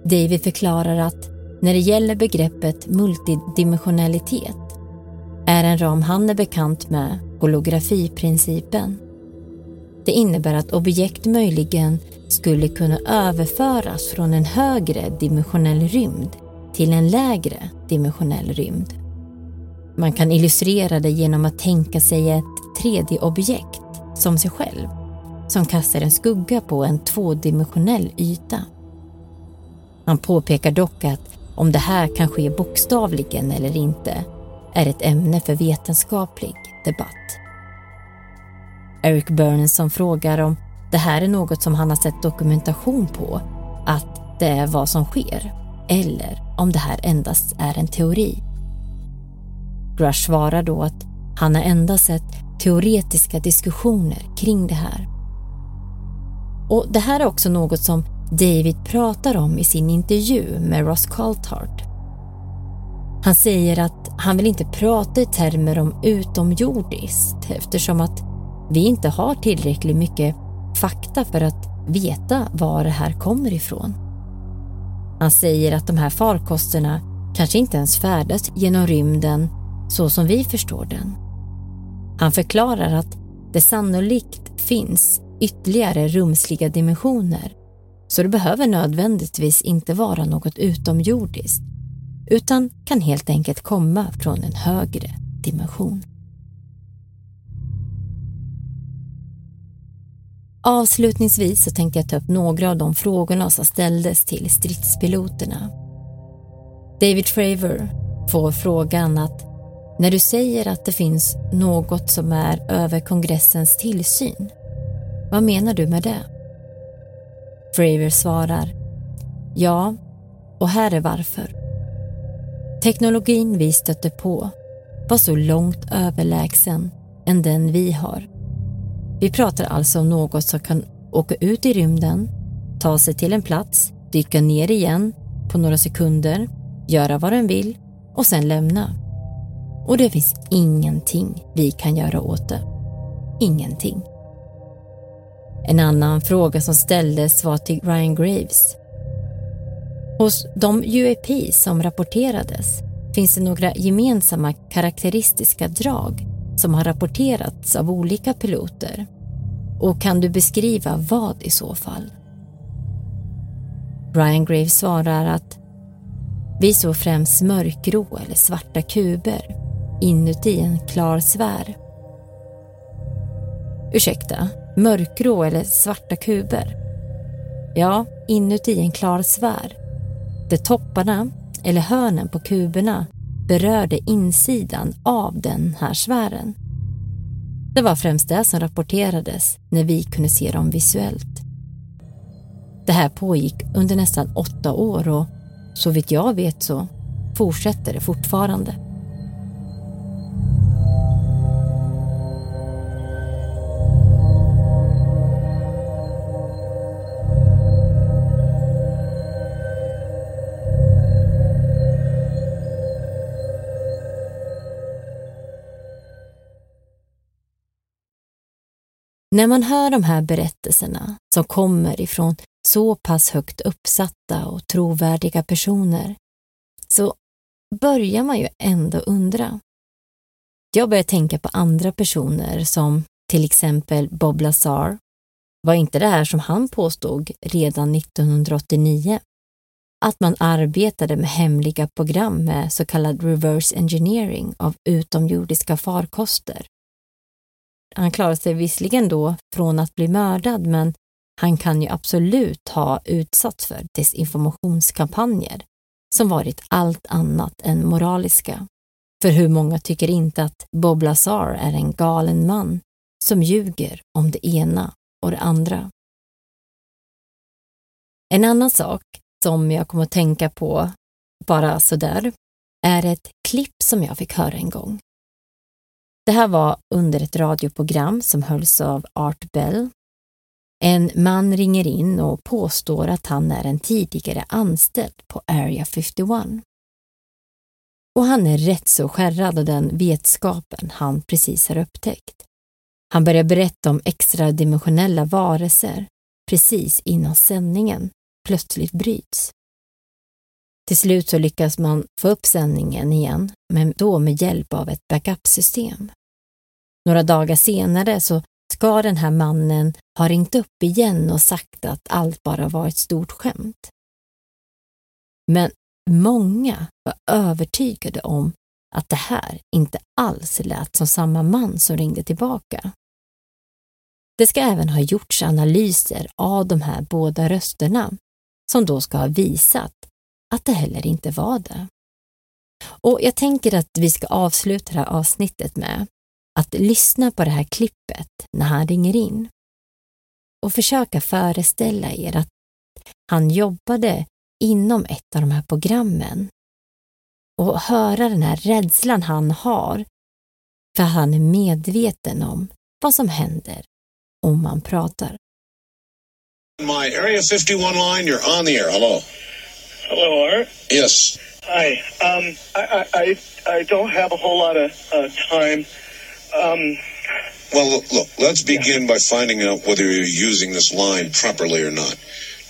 David förklarar att när det gäller begreppet multidimensionalitet är en ram han är bekant med holografiprincipen. Det innebär att objekt möjligen skulle kunna överföras från en högre dimensionell rymd till en lägre dimensionell rymd. Man kan illustrera det genom att tänka sig ett 3D-objekt som sig själv som kastar en skugga på en tvådimensionell yta. Han påpekar dock att om det här kan ske bokstavligen eller inte är ett ämne för vetenskaplig debatt. Eric Burnson frågar om det här är något som han har sett dokumentation på, att det är vad som sker, eller om det här endast är en teori. Grush svarar då att han har endast sett teoretiska diskussioner kring det här. Och Det här är också något som David pratar om i sin intervju med Ross Coulthard. Han säger att han vill inte prata i termer om utomjordiskt eftersom att vi inte har tillräckligt mycket fakta för att veta var det här kommer ifrån. Han säger att de här farkosterna kanske inte ens färdas genom rymden så som vi förstår den. Han förklarar att det sannolikt finns ytterligare rumsliga dimensioner så det behöver nödvändigtvis inte vara något utomjordiskt utan kan helt enkelt komma från en högre dimension. Avslutningsvis så tänkte jag ta upp några av de frågorna som ställdes till stridspiloterna. David Fravor får frågan att när du säger att det finns något som är över kongressens tillsyn, vad menar du med det? Fravor svarar Ja, och här är varför. Teknologin vi stötte på var så långt överlägsen än den vi har. Vi pratar alltså om något som kan åka ut i rymden, ta sig till en plats, dyka ner igen på några sekunder, göra vad den vill och sen lämna. Och det finns ingenting vi kan göra åt det. Ingenting. En annan fråga som ställdes var till Ryan Graves. Hos de UAP som rapporterades finns det några gemensamma karaktäristiska drag som har rapporterats av olika piloter. Och kan du beskriva vad i så fall? Brian Graves svarar att vi såg främst mörkgrå eller svarta kuber inuti en klar sfär. Ursäkta, mörkgrå eller svarta kuber? Ja, inuti en klar sfär. Där topparna, eller hörnen på kuberna, berörde insidan av den här sfären. Det var främst det som rapporterades när vi kunde se dem visuellt. Det här pågick under nästan åtta år och så vitt jag vet så fortsätter det fortfarande. När man hör de här berättelserna som kommer ifrån så pass högt uppsatta och trovärdiga personer så börjar man ju ändå undra. Jag börjar tänka på andra personer som till exempel Bob Lazar. Var inte det här som han påstod redan 1989? Att man arbetade med hemliga program med så kallad reverse engineering av utomjordiska farkoster han klarade sig visserligen då från att bli mördad, men han kan ju absolut ha utsatts för desinformationskampanjer som varit allt annat än moraliska. För hur många tycker inte att Bob Lazar är en galen man som ljuger om det ena och det andra? En annan sak som jag kom att tänka på bara sådär är ett klipp som jag fick höra en gång. Det här var under ett radioprogram som hölls av Art Bell. En man ringer in och påstår att han är en tidigare anställd på Area 51. och han är rätt så skärrad av den vetskapen han precis har upptäckt. Han börjar berätta om extradimensionella varelser precis innan sändningen plötsligt bryts. Till slut så lyckas man få upp sändningen igen, men då med hjälp av ett backup-system. Några dagar senare så ska den här mannen ha ringt upp igen och sagt att allt bara var ett stort skämt. Men många var övertygade om att det här inte alls lät som samma man som ringde tillbaka. Det ska även ha gjorts analyser av de här båda rösterna som då ska ha visat att det heller inte var det. Och jag tänker att vi ska avsluta det här avsnittet med att lyssna på det här klippet när han ringer in och försöka föreställa er att han jobbade inom ett av de här programmen och höra den här rädslan han har för han är medveten om vad som händer om man pratar. My Area 51 line, you're on the air. Hello. Hello, Art. Yes. Hi. Um, I, I, I don't have a whole lot of uh, time. Um, Well, look, look, let's begin by finding out whether you're using this line properly or not.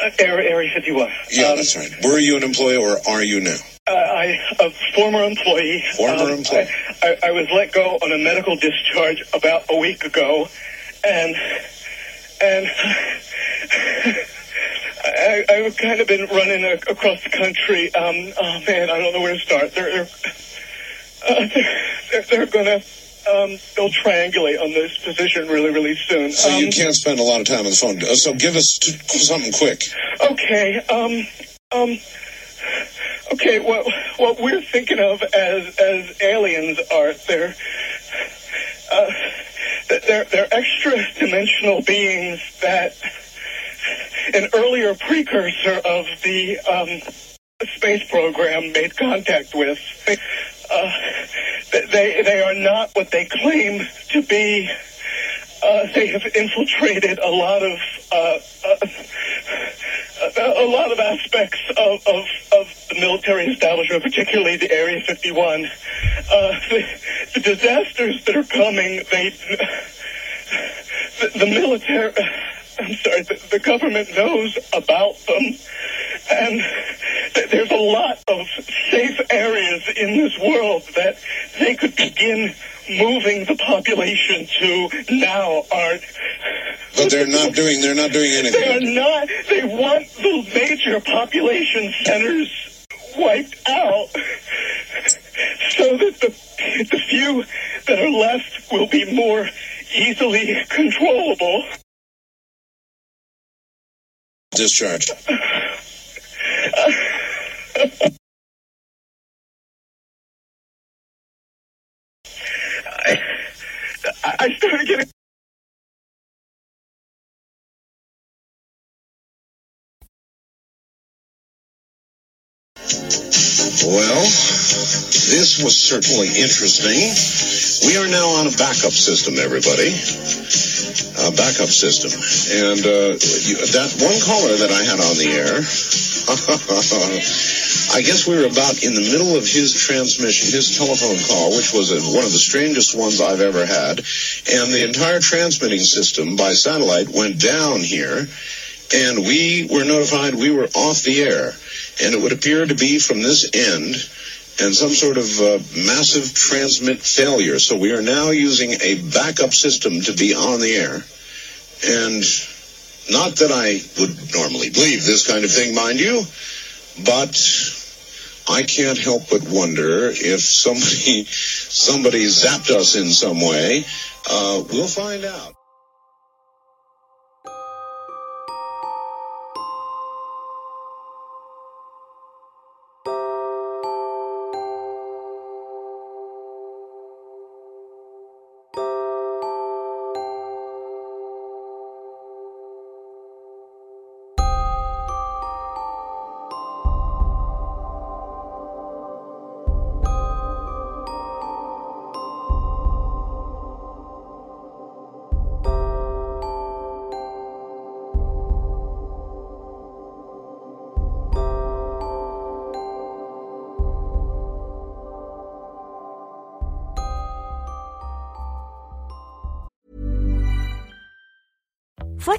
uh, Area, Area 51. Yeah, Um, that's right. Were you an employee or are you now? Uh, I, a former employee. Former um, employee. I, I, I was let go on a medical discharge about a week ago, and and I, I've kind of been running a, across the country. Um, oh man, I don't know where to start. They're they're uh, they're, they're, gonna. Um, they'll triangulate on this position really, really soon. So you Um, can't spend a lot of time on the phone. Uh, So give us t- something quick. Okay. Um. Um. Okay. What what we're thinking of as as aliens are they're uh, they're they're extra dimensional beings that an earlier precursor of the um, space program made contact with. Uh, they they are not what they claim to be. Uh, they have infiltrated a lot of uh, uh, a, a lot of aspects of, of, of the military establishment, particularly the Area 51. Uh, the, the disasters that are coming, they the, the military. I'm sorry, the, the government knows about them, and th- there's a lot of safe areas in this world that they could begin moving the population to now, Art. But they're not doing. They're not doing anything. They are not. They want the major population centers wiped out so that the, the few that are left will be more easily controllable. Discharged. I, I started getting. Well, this was certainly interesting. We are now on a backup system, everybody. A backup system. And uh, you, that one caller that I had on the air, I guess we were about in the middle of his transmission, his telephone call, which was a, one of the strangest ones I've ever had. And the entire transmitting system by satellite went down here. And we were notified we were off the air. And it would appear to be from this end and some sort of uh, massive transmit failure. So we are now using a backup system to be on the air. And not that I would normally believe this kind of thing, mind you, but I can't help but wonder if somebody somebody zapped us in some way. Uh, we'll find out.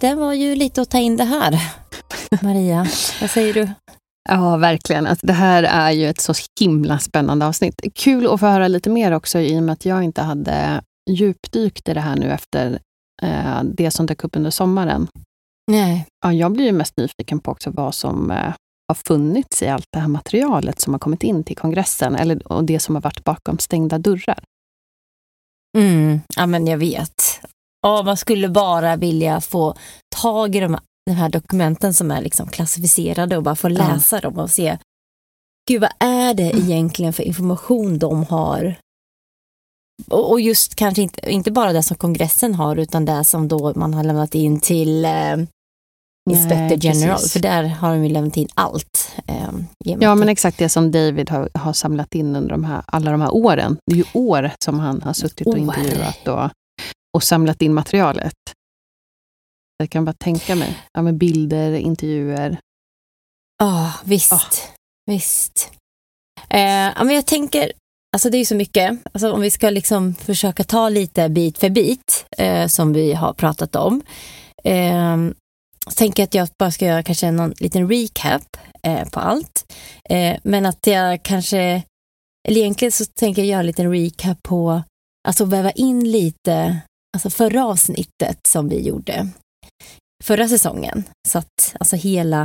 Det var ju lite att ta in det här. Maria, vad säger du? Ja, verkligen. Alltså, det här är ju ett så himla spännande avsnitt. Kul att få höra lite mer också i och med att jag inte hade djupdykt i det här nu efter eh, det som dök upp under sommaren. Nej. Ja, jag blir ju mest nyfiken på också vad som eh, har funnits i allt det här materialet som har kommit in till kongressen eller, och det som har varit bakom stängda dörrar. Mm, ja, men jag vet. Ja, man skulle bara vilja få tag i de, de här dokumenten som är liksom klassificerade och bara få läsa ja. dem och se Gud, vad är det egentligen för information de har? Och, och just kanske inte, inte bara det som kongressen har utan det som då man har lämnat in till eh, Inspector Nej, General, precis. för där har de ju lämnat in allt. Eh, Ja, men exakt det som David har, har samlat in under de här, alla de här åren. Det är ju år som han har suttit och intervjuat och, och samlat in materialet. Jag kan bara tänka mig. Ja, med bilder, intervjuer. Ja, visst. Visst. Eh, men jag tänker, alltså det är ju så mycket, alltså om vi ska liksom försöka ta lite bit för bit eh, som vi har pratat om. Eh, så tänker jag att jag bara ska göra kanske en liten recap eh, på allt. Eh, men att jag kanske, eller egentligen så tänker jag göra en liten recap på, alltså väva in lite, alltså förra avsnittet som vi gjorde förra säsongen. Så att alltså hela,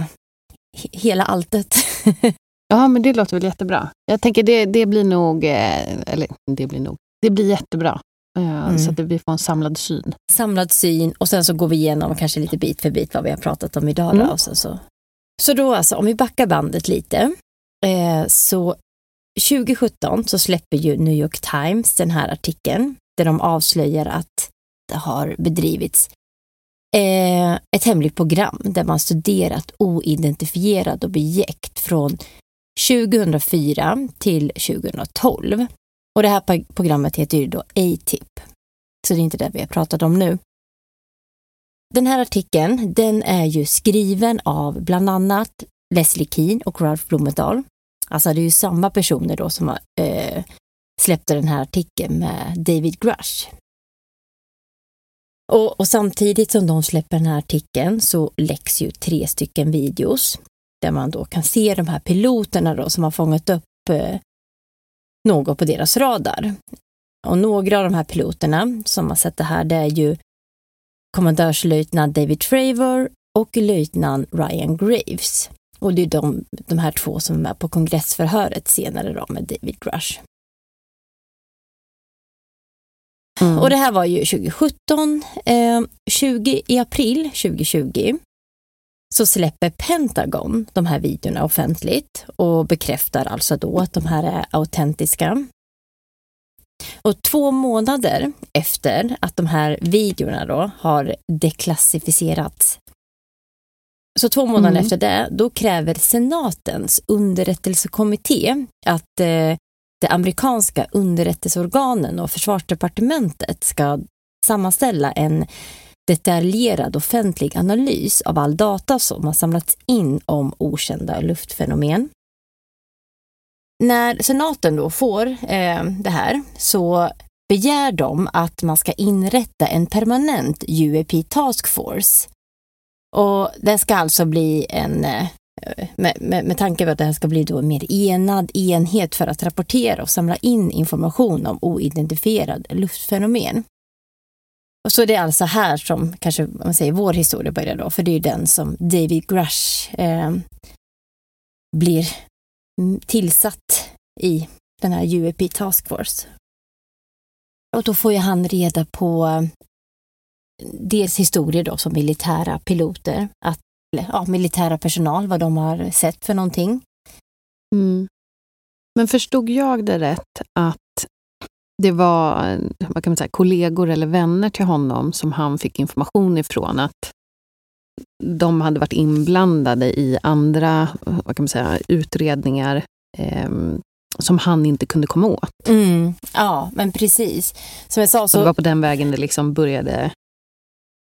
he- hela alltet. Ja, men det låter väl jättebra. Jag tänker det, det blir nog, eh, eller det blir nog, det blir jättebra. Eh, Mm. Så att vi får en samlad syn. samlad syn och sen så går vi igenom kanske lite bit för bit vad vi har pratat om idag. Mm. Och så. så då alltså, om vi backar bandet lite, eh, så 2017 så släpper ju New York Times den här artikeln där de avslöjar att det har bedrivits eh, ett hemligt program där man studerat oidentifierade objekt från 2004 till 2012. Och det här programmet heter ju då ATIP, Så det är inte det vi har pratat om nu. Den här artikeln, den är ju skriven av bland annat Leslie Keen och Ralph Blumenthal. Alltså det är ju samma personer då som har, eh, släppte den här artikeln med David Grush. Och, och samtidigt som de släpper den här artikeln så läcks ju tre stycken videos där man då kan se de här piloterna då som har fångat upp eh, något på deras radar. Och några av de här piloterna som har sett det här, det är ju kommendörslöjtnant David Travor och löjtnant Ryan Graves. Och det är de, de här två som är med på kongressförhöret senare då med David Rush. Mm. Och det här var ju 2017. Eh, 20, I april 2020 så släpper Pentagon de här videorna offentligt och bekräftar alltså då att de här är autentiska. Och två månader efter att de här videorna då har deklassificerats så två månader Mm. efter det, då kräver senatens underrättelsekommitté att eh, de amerikanska underrättelseorganen och försvarsdepartementet ska sammanställa en detaljerad offentlig analys av all data som har samlats in om okända luftfenomen. När senaten då får eh, det här så begär de att man ska inrätta en permanent UAP Task Force. Och det ska alltså bli en, eh, med, med, med tanke på att det här ska bli då en mer enad enhet för att rapportera och samla in information om oidentifierad luftfenomen. Och så det är alltså här som kanske man säger vår historia börjar då, för det är ju den som David Grush eh, blir tillsatt i den här UEP Task Force. Och då får ju han reda på eh, dels historier då som militära piloter, att, ja, militära personal, vad de har sett för någonting. Mm. Men förstod jag det rätt att det var vad kan man säga, kollegor eller vänner till honom som han fick information ifrån att de hade varit inblandade i andra vad kan man säga, utredningar eh, som han inte kunde komma åt. Mm, ja, men precis. Som jag sa så... Och det var på den vägen det liksom började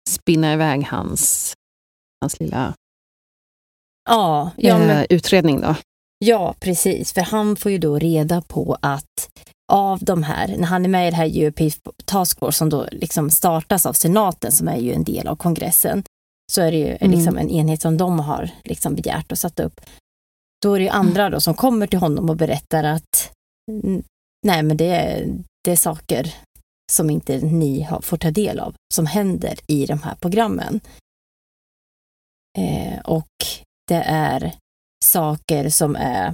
spinna iväg hans, hans lilla ja, ja, eh, men... utredning. Då. Ja, precis. För han får ju då reda på att av de här, när han är med i det här UP Task Force som då liksom startas av senaten som är ju en del av kongressen, så är det ju mm. liksom en enhet som de har liksom begärt och satt upp. Då är det ju andra då som kommer till honom och berättar att nej men det är, det är saker som inte ni har, får ta del av som händer i de här programmen. Eh, och det är saker som är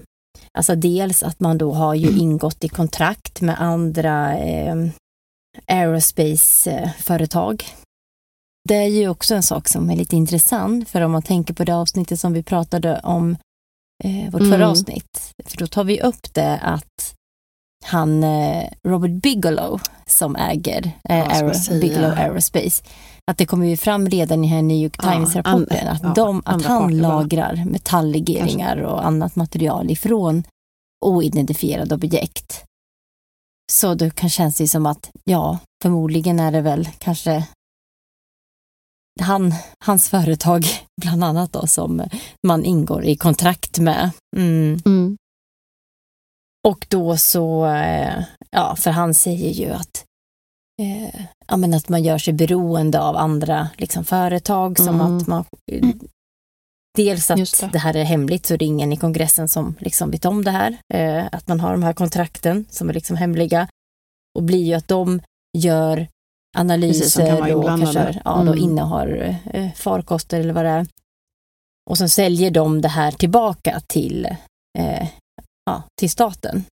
Alltså dels att man då har ju ingått i kontrakt med andra eh, aerospace-företag. Det är ju också en sak som är lite intressant, för om man tänker på det avsnittet som vi pratade om, eh, vårt mm. förra avsnitt, för då tar vi upp det att han, eh, Robert Bigelow, som äger eh, Aero, Bigelow Aerospace, att det kommer ju fram redan i här New York Times-rapporten ja, att, ja, de, att han lagrar metalllegeringar och annat material ifrån oidentifierade objekt. Så då kan känns det som att, ja, förmodligen är det väl kanske han, hans företag, bland annat då, som man ingår i kontrakt med. Mm. Mm. Och då så, eh, ja, för han säger ju att eh, ja, men att man gör sig beroende av andra liksom, företag. Som mm. att man, dels att det. det. här är hemligt så det är ingen i kongressen som liksom vet om det här. Eh, att man har de här kontrakten som är liksom hemliga. Och blir ju att de gör analyser Precis, och kanske ja, då mm. innehar eh, farkoster eller vad det är. Och sen säljer de det här tillbaka till, eh, ja, till staten.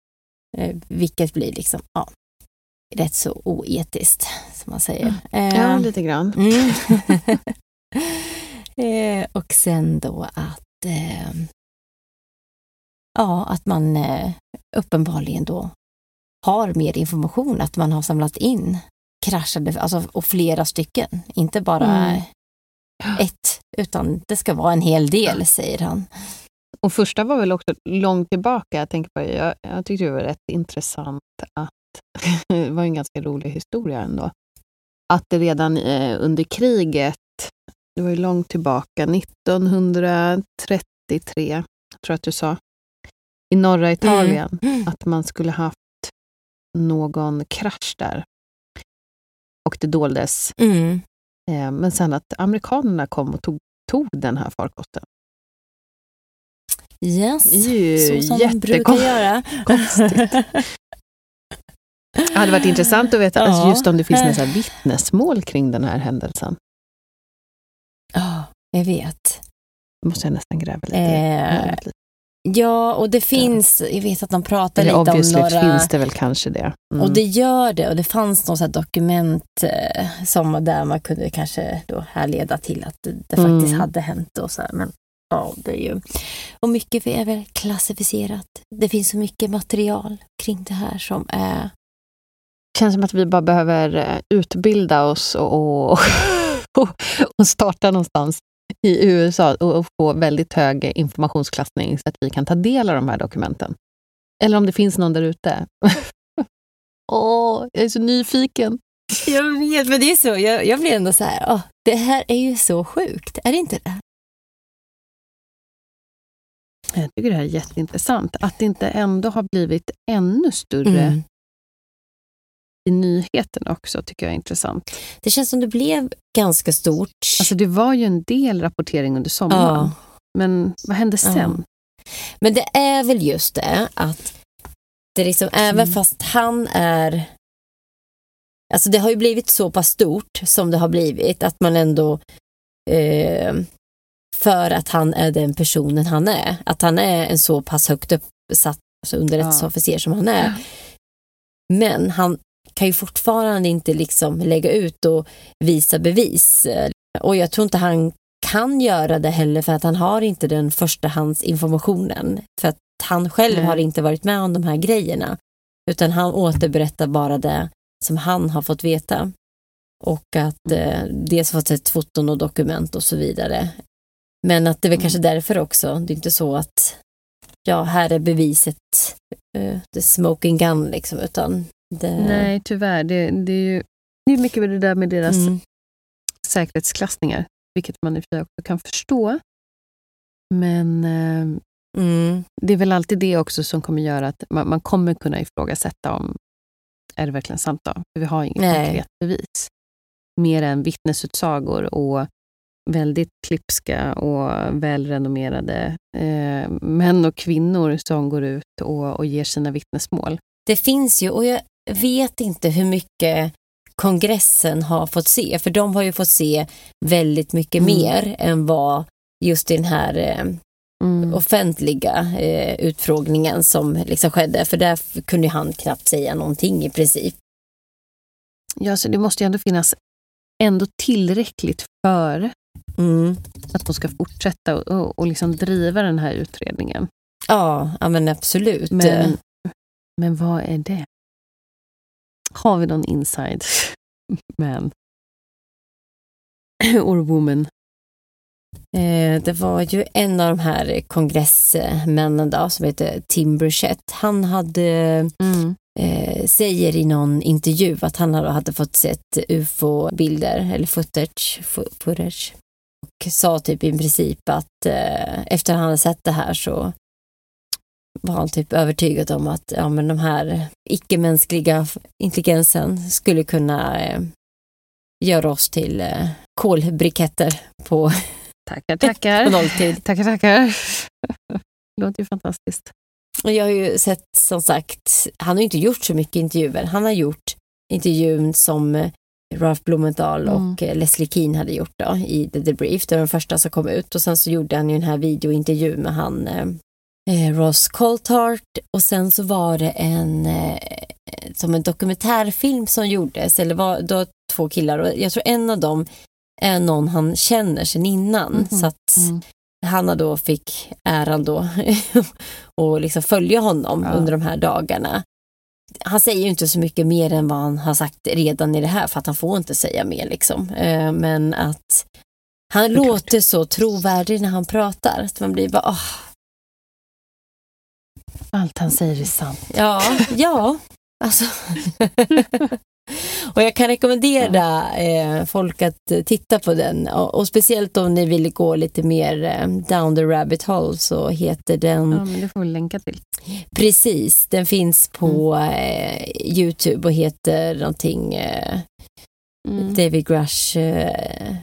Eh, vilket blir liksom, ja, rätt så oetiskt, som man säger. Mm. Ja, lite grann. Mm. eh, och sen då att, eh, ja, att man eh, uppenbarligen då har mer information, att man har samlat in kraschade, alltså, och flera stycken, inte bara mm. ett, utan det ska vara en hel del, säger han. Och första var väl också långt tillbaka, jag tänker på, jag, jag tyckte det var rätt intressant att det var en ganska rolig historia ändå. Att det redan eh, under kriget, det var ju långt tillbaka, 1933, tror jag att du sa, i norra Italien, mm. att man skulle haft någon krasch där. Och det doldes. Mm. Eh, men sen att amerikanerna kom och tog, tog den här farkosten. Yes, så som de brukar göra. Det hade varit intressant att veta ja. alltså just om det finns några vittnesmål kring den här händelsen. Ja, jag vet. Det måste jag nästan gräva lite, eh. Ja, och det finns, jag vet att de pratar Eller lite om några... finns det väl kanske det. Mm. Och det gör det, och det fanns något dokument eh, som där man kunde kanske då härleda till att det, det mm. faktiskt hade hänt. Och så här. Men ja, det är ju... Och mycket är väl klassificerat. Det finns så mycket material kring det här som är känns som att vi bara behöver eh, utbilda oss och, och, och starta någonstans i USA och få väldigt hög informationsklassning så att vi kan ta del av de här dokumenten. Eller om det finns någon där ute. Åh, jag är så nyfiken. Jag vet, men det är så. Jag, jag blir ändå så här, åh, det här är ju så sjukt. Är det inte det? Jag tycker det här är jätteintressant. Att det inte ändå har blivit ännu större mm i nyheten också, tycker jag är intressant. Det känns som det blev ganska stort. Alltså det var ju en del rapportering under sommaren. Ja. Men vad hände sen? Ja. Men det är väl just det att det liksom, även Mm. fast han är Alltså det har ju blivit så pass stort som det har blivit att man ändå eh, för att han är den personen han är, att han är en så pass högt uppsatt alltså underrättelseofficer som han är. Men han kan ju fortfarande inte liksom lägga ut och visa bevis. Och jag tror inte han kan göra det heller för att han har inte den förstahandsinformationen. För att han själv Nej. har inte varit med om de här grejerna. Utan han återberättar bara det som han har fått veta. Och att eh, dels fått sett foton och dokument och så vidare. Men att det är väl kanske därför också. Det är inte så att ja, här är beviset, uh, the smoking gun liksom, utan det... Nej, tyvärr. Det, det är ju det är mycket med det där med deras Mm. säkerhetsklassningar, vilket man i och för sig också kan förstå. Men eh, Mm. det är väl alltid det också som kommer göra att man, man kommer kunna ifrågasätta om är det verkligen sant då? För vi har inget Nej. konkret bevis. Mer än vittnesutsagor och väldigt klipska och välrenommerade eh, män och kvinnor som går ut och, och ger sina vittnesmål. Det finns ju, och jag vet inte hur mycket kongressen har fått se, för de har ju fått se väldigt mycket Mm. mer än vad just den här eh, Mm. offentliga eh, utfrågningen som liksom skedde, för där kunde han knappt säga någonting i princip. Ja, så det måste ju ändå finnas ändå tillräckligt för Mm. att de ska fortsätta och, och, och liksom driva den här utredningen. Ja, ja men absolut. Men, men vad är det? Har vi någon inside man? Or woman? Eh, det var ju en av de här kongressmännen då, som heter Tim Burchett. Han hade, Mm. eh, säger i någon intervju att han hade, fått sett ufo-bilder eller footage, fo- footage och sa typ i princip att eh, efter han hade sett det här så var han typ övertygad om att ja, men de här icke-mänskliga intelligensen skulle kunna eh, göra oss till eh, kolbriketter på Tackar, tackar. på nolltid. Tackar, tackar. Låter ju fantastiskt. Och jag har ju sett som sagt, han har inte gjort så mycket intervjuer. Han har gjort intervjun som eh, Ralph Blumenthal Mm. och eh, Leslie Keane hade gjort då, i The Debrief. Det var den första som kom ut och sen så gjorde han ju den här videointervjun med han eh, Ross Coulthart och sen så var det en eh, som en dokumentärfilm som gjordes, eller var då två killar och jag tror en av dem är någon han känner sedan innan. Mhm. Så att Mm. Hanna då fick äran då och liksom följa honom Ja. under de här dagarna. Han säger ju inte så mycket mer än vad han har sagt redan i det här för att han får inte säga mer liksom. Eh, Men att han låter så trovärdig när han pratar. Att man blir bara, åh, Allt han säger är sant. ja, ja, alltså. Och jag kan rekommendera eh, folk att eh, titta på den och, och speciellt om ni vill gå lite mer eh, down the rabbit hole så heter den Ja, men det får vi länka till. Precis, den finns på eh, Youtube och heter någonting eh, Mm. David Grush eh,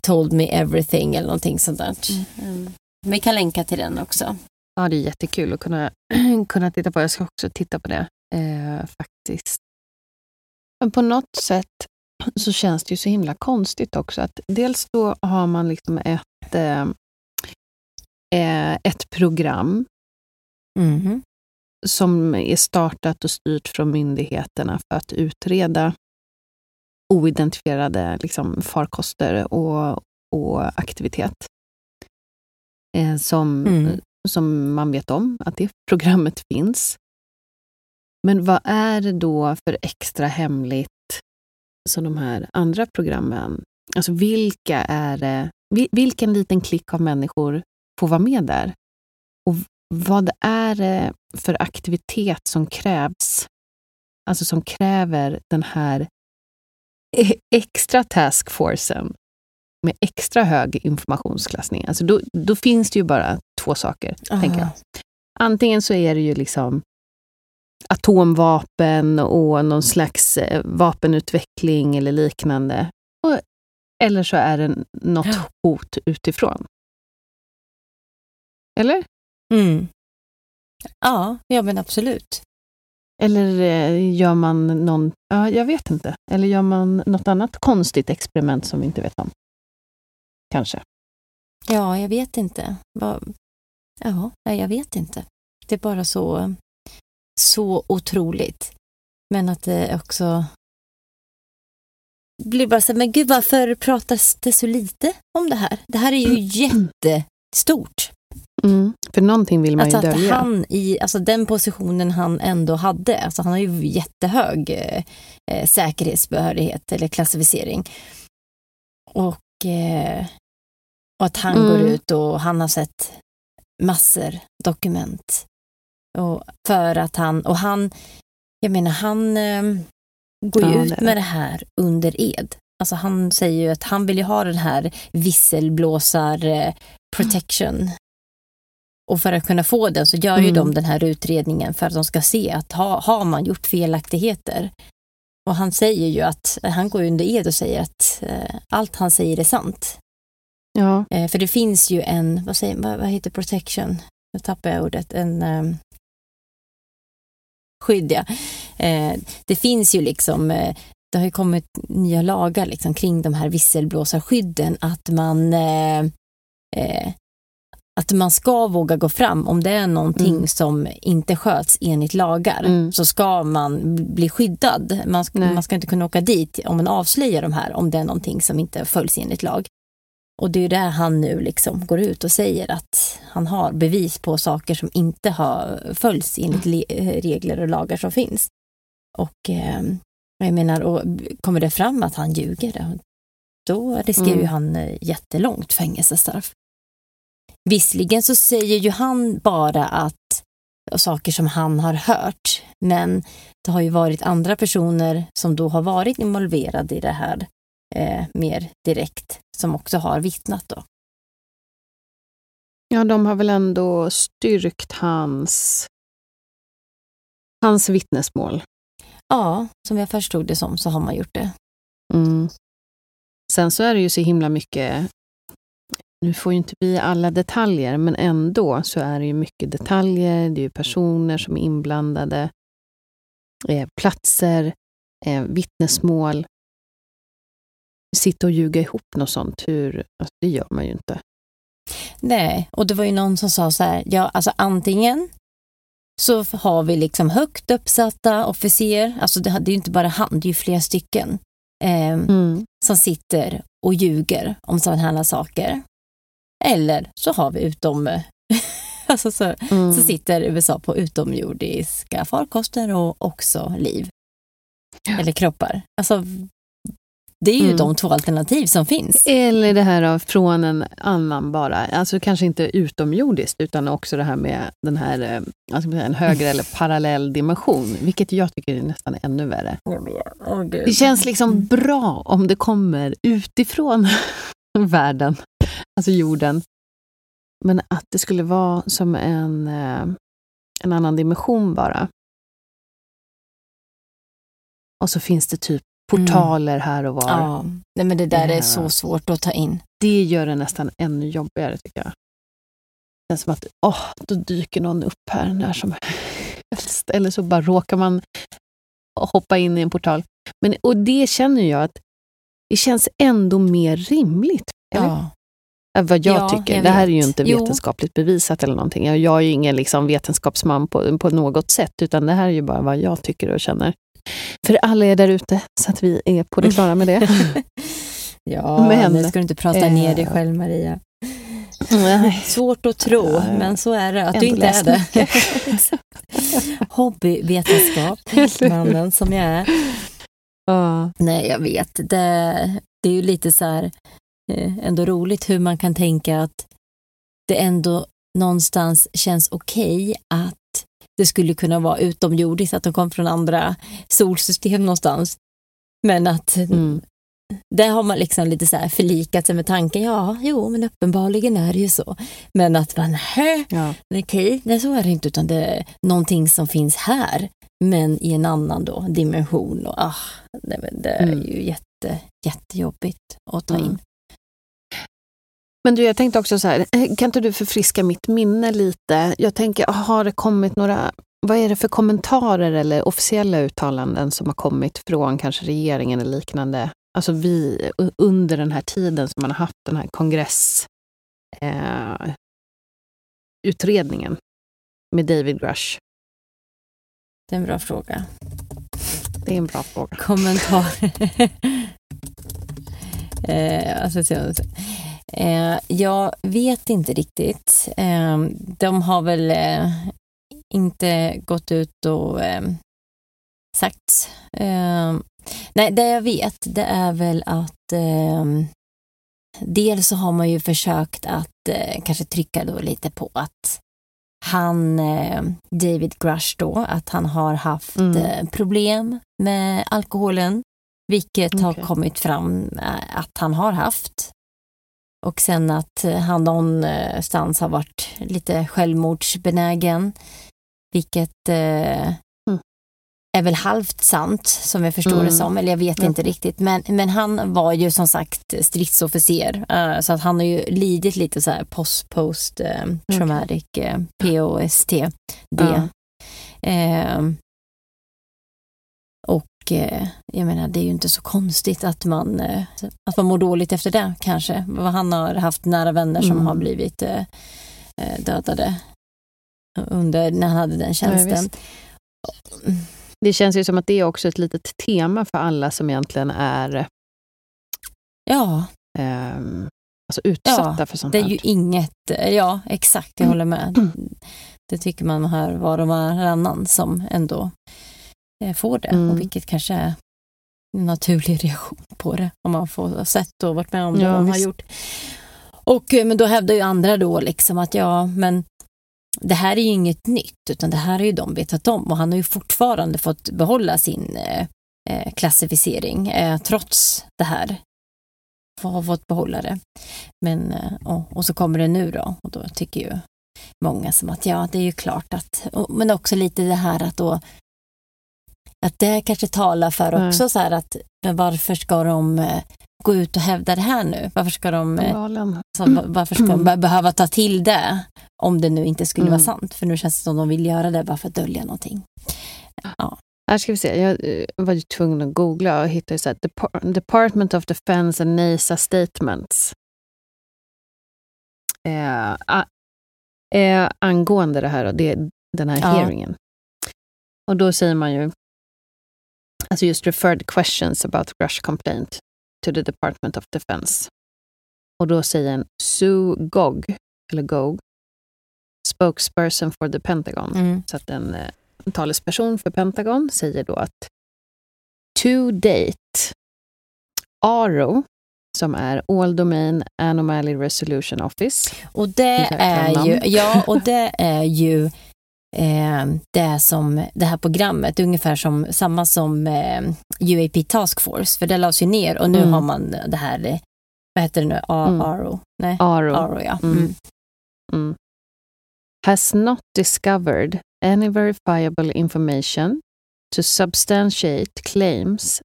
Told Me Everything eller någonting sånt där. Mm. Men vi kan länka till den också. Ja, det är jättekul att kunna, kunna titta på. Jag ska också titta på det eh, faktiskt. Men på något sätt så känns det ju så himla konstigt också att dels då har man liksom ett, eh, eh, ett program Mhm. som är startat och styrt från myndigheterna för att utreda oidentifierade liksom, farkoster och, och aktivitet. Eh, som, Mm som man vet om att det programmet finns. Men vad är det då för extra hemligt som de här andra programmen... Alltså vilka är det, vilken liten klick av människor får vara med där? Och vad är det för aktivitet som krävs? Alltså som kräver den här e, extra taskforcen med extra hög informationsklassning. Alltså då, då finns det ju bara två saker, tänker jag. Antingen så är det ju liksom atomvapen och någon slags eh, vapenutveckling eller liknande. Och, eller så är det något hot utifrån. Eller? Mm. Ja, ja men absolut. Eller eh, gör man någon, ja, jag vet inte. Eller gör man något annat konstigt experiment som vi inte vet om? Kanske. Ja, jag vet inte. Vad- Ja, jag vet inte. Det är bara så, så otroligt. Men att det också blir bara så här, men gud varför pratas det så lite om det här? Det här är ju jättestort. Mm. För någonting vill man Alltså ju att dölja. han i alltså den positionen han ändå hade, alltså han har ju jättehög eh, eh, säkerhetsbehörighet eller klassificering. Och, eh, och att han Mm. går ut och han har sett massor dokument. Och för att han, och han, jag menar han eh, går ju Ja, ut det med det. här under ed. Alltså han säger ju att han vill ju ha den här visselblåsar eh, protection. Och för att kunna få den så gör ju Mm. de den här utredningen för att de ska se att ha, har man gjort felaktigheter. Och han säger ju att, han går under ed och säger att eh, allt han säger är sant. Ja. Eh, för det finns ju en, vad, säger, vad, vad heter protection? Nu tappar jag ordet. En um, skydd, ja. Eh, det finns ju liksom, eh, det har ju kommit nya lagar liksom, kring de här visselblåsarskydden, att man eh, eh, att man ska våga gå fram om det är någonting Mm. som inte sköts enligt lagar Mm. så ska man bli skyddad. Man ska, man ska inte kunna åka dit om man avslöjar de här om det är någonting som inte följs enligt lag. Och det är ju där han nu liksom går ut och säger att han har bevis på saker som inte har följts enligt eh, regler och lagar som finns. Och eh, jag menar, och kommer det fram att han ljuger, då riskerar Mm. ju han eh, jättelångt fängelsestraff. Visserligen så säger ju han bara att saker som han har hört, men det har ju varit andra personer som då har varit involverade i det här eh, mer direkt, som också har vittnat då. ja, de har väl ändå styrkt hans, hans vittnesmål. Ja, som jag förstod det som så har man gjort det. Mm. Sen så är det ju så himla mycket, nu får ju inte vi alla detaljer, men ändå så är det ju mycket detaljer, det är ju personer som är inblandade, eh, platser, eh, vittnesmål. Sitta och ljuga ihop något sånt, hur, alltså, det gör man ju inte. Nej, och det var ju någon som sa så här, ja alltså antingen så har vi liksom högt uppsatta officer, alltså det, det är ju inte bara han, det är ju flera stycken, eh, Mm. som sitter och ljuger om sådana här saker. Eller så har vi utom, alltså så, Mm. så sitter USA på utomjordiska farkoster och också liv. Eller kroppar. Alltså, det är ju Mm. de två alternativ som finns. Eller det här av från en annan bara, alltså kanske inte utomjordiskt, utan också det här med den här, säga, en högre eller parallell dimension, vilket jag tycker är nästan ännu värre. Det känns liksom bra om det kommer utifrån världen, alltså jorden. Men att det skulle vara som en, eh, en annan dimension bara. Och så finns det typ portaler här och var. Ja, nej men det där Ja. är så svårt att ta in. Det gör det nästan ännu jobbigare tycker jag. Det känns som att åh, då dyker någon upp här när som helst. Eller så bara råkar man hoppa in i en portal. Men, och det känner jag att det känns ändå mer rimligt. Eller? Ja. Vad jag Ja, tycker. jag det här är ju inte Jo. vetenskapligt bevisat eller någonting. Jag jag är ju ingen liksom vetenskapsman på, på något sätt, utan det här är ju bara vad jag tycker och känner. För alla är där ute, så att vi är på det klara med det. Ja, Men, nu ska du inte prata eh, ner dig själv Maria. Nej. Svårt att tro, Ja, men så är det. Att du inte är det. Hobbyvetenskap, mannen som jag är. Ja. Nej, jag vet. Det, det är ju lite så här, eh, ändå roligt hur man kan tänka att det ändå någonstans känns okej att det skulle kunna vara utomjordiskt, att de kom från andra solsystem någonstans. Men att Mm. där har man liksom lite så här förlikat sig med tanken, ja, jo, men uppenbarligen är det ju så. Men att man, Ja. okej, nej, så är det inte, utan det är någonting som finns här, men i en annan då, dimension. Och, ah, nej, det är Mm. ju jätte, jättejobbigt att ta Mm. Men du, jag tänkte också så här, eh, kan inte du förfriska mitt minne lite? Jag tänker, har det kommit några, vad är det för kommentarer eller officiella uttalanden som har kommit från kanske regeringen eller liknande? Alltså vi, under den här tiden som man har haft den här kongress eh, med David Grush? Det är en bra fråga. Det är en bra fråga. Kommentar. eh, alltså, eh, jag vet inte riktigt. Eh, de har väl eh, inte gått ut och eh, sagt. Eh, nej, det jag vet det är väl att eh, dels så har man ju försökt att kanske trycka då lite på att han, David Grush då, att han har haft mm. Problem med alkoholen, vilket okay. har kommit fram att han har haft. Och sen att han någonstans har varit lite självmordsbenägen, vilket mm är väl halvt sant som jag förstår mm. det som, eller jag vet mm. inte riktigt. Men, men han var ju som sagt stridsofficer uh, så att han har ju lidit lite så här post post uh, traumatic uh, POST. Det. Uh. Och jag menar det är ju inte så konstigt att man, att man mår dåligt efter det kanske. Han har haft nära vänner som mm. har blivit dödade under när han hade den tjänsten. Ja, det känns ju som att det är också ett litet tema för alla som egentligen är ja. eh, alltså utsatta ja, för sånt Det är här. ju inget, ja exakt, jag mm. håller med. Det tycker man hör var och varannan som ändå eh, får det, mm. och vilket kanske är en naturlig reaktion på det, om man får sett och varit med om det ja, man visst. har gjort. Och, eh, men då hävdar ju andra då liksom att ja, men det här är ju inget nytt, utan det här har ju de vetat om och han har ju fortfarande fått behålla sin eh, eh klassificering eh, trots det här. Har fått behålla det. Men, eh, och, och, så kommer det nu då och då tycker ju många som att ja, det är ju klart att, och, men också lite det här att då att det kanske talar för också mm. så här att men varför ska de eh, gå ut och hävda det här nu? Varför ska de, alltså, varför ska de behöva ta till det om det nu inte skulle mm. vara sant? För nu känns det som de vill göra det bara för att dölja någonting. Ja. Här ska vi se, jag eh, var ju tvungen att googla och hittade så här, Department of Defense and NASA Statements. Eh, eh, angående det här och det, den här ja. hearingen. Och då säger man ju, alltså just referred questions about Rush complaint to the Department of Defense. Och då säger en Sue Gog, eller Gog, spokesperson for the Pentagon, mm. så att en, eh, en talesperson för Pentagon säger då att to date, ARO, som är All Domain Anomaly Resolution Office. Och det är ju, ja, och det är ju det som det här programmet, ungefär som samma som eh, UAP Task Force, för det lades ju ner och nu mm. har man det här, vad heter det nu, ARO? Mm. Nej, ARO. ARO ja. Mm. mm. Mm. Has not discovered any verifiable information to substantiate claims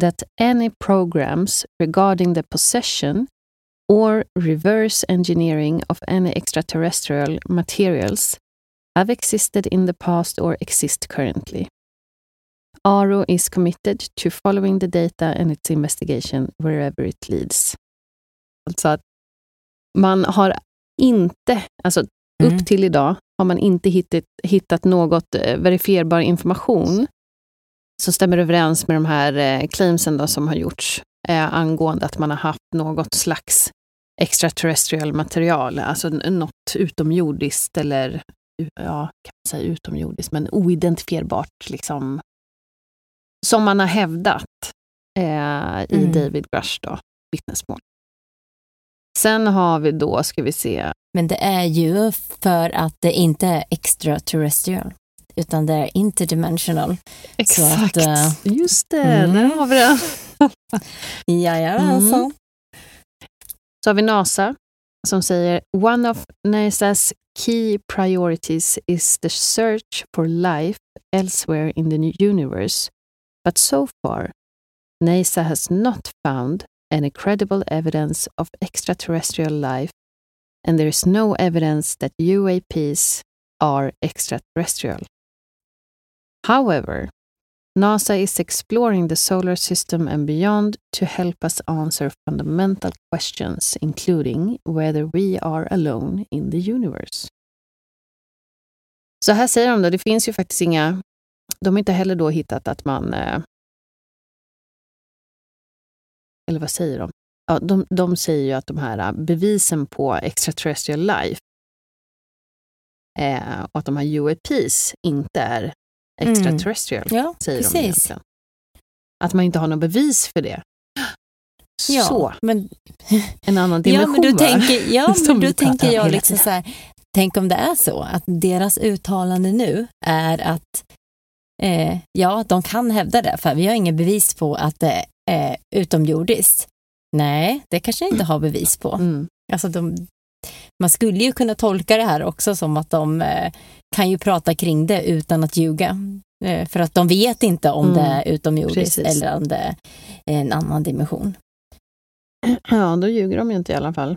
that any programs regarding the possession or reverse engineering of any extraterrestrial materials have existed in the past or exist currently. ARO is committed to following the data and its investigation wherever it leads. Alltså att man har inte, alltså mm. upp till idag, har man inte hittat, hittat något eh, verifierbar information som stämmer överens med de här eh, claimsen då, som har gjorts eh, angående att man har haft något slags extraterrestrial material, alltså något utomjordiskt eller ja, kan man säga utomjordiskt, men oidentifierbart liksom, som man har hävdat eh, i mm. David Grush då, vittnesmål. Sen har vi då, ska vi se. Men det är ju för att det inte är extraterrestrial, utan det är interdimensional. Exakt, att, uh, just det, mm. där har vi det. Jajamensan. Mm. Så har vi NASA som säger One of NASA's key priorities is the search for life elsewhere in the universe, but so far NASA has not found any credible evidence of extraterrestrial life, and there is no evidence that UAPs are extraterrestrial. However, NASA is exploring the solar system and beyond to help us answer fundamental questions, including whether we are alone in the universe. Så här säger de då, det finns ju faktiskt inga... De har inte heller då hittat att man... Eh, eller vad säger de? Ja, de, de säger ju att de här eh, bevisen på extraterrestrial life eh, och att de här UAPs inte är extraterrestrial, Mm. Ja, säger precis. de egentligen. Att man inte har något bevis för det. Ja, Så, men, en annan ja, dimension men då va? tänker, ja, men då tänker jag liksom så här, tänk om det är så att deras uttalande nu är att eh, ja, de kan hävda det, för vi har inga bevis på att det är utomjordiskt. Nej, det kanske inte har bevis på. Mm. Alltså de, man skulle ju kunna tolka det här också som att de eh, kan ju prata kring det utan att ljuga. Eh, för att de vet inte om Mm, det är utomjordiskt eller om det är en annan dimension. Ja, då ljuger de ju inte i alla fall.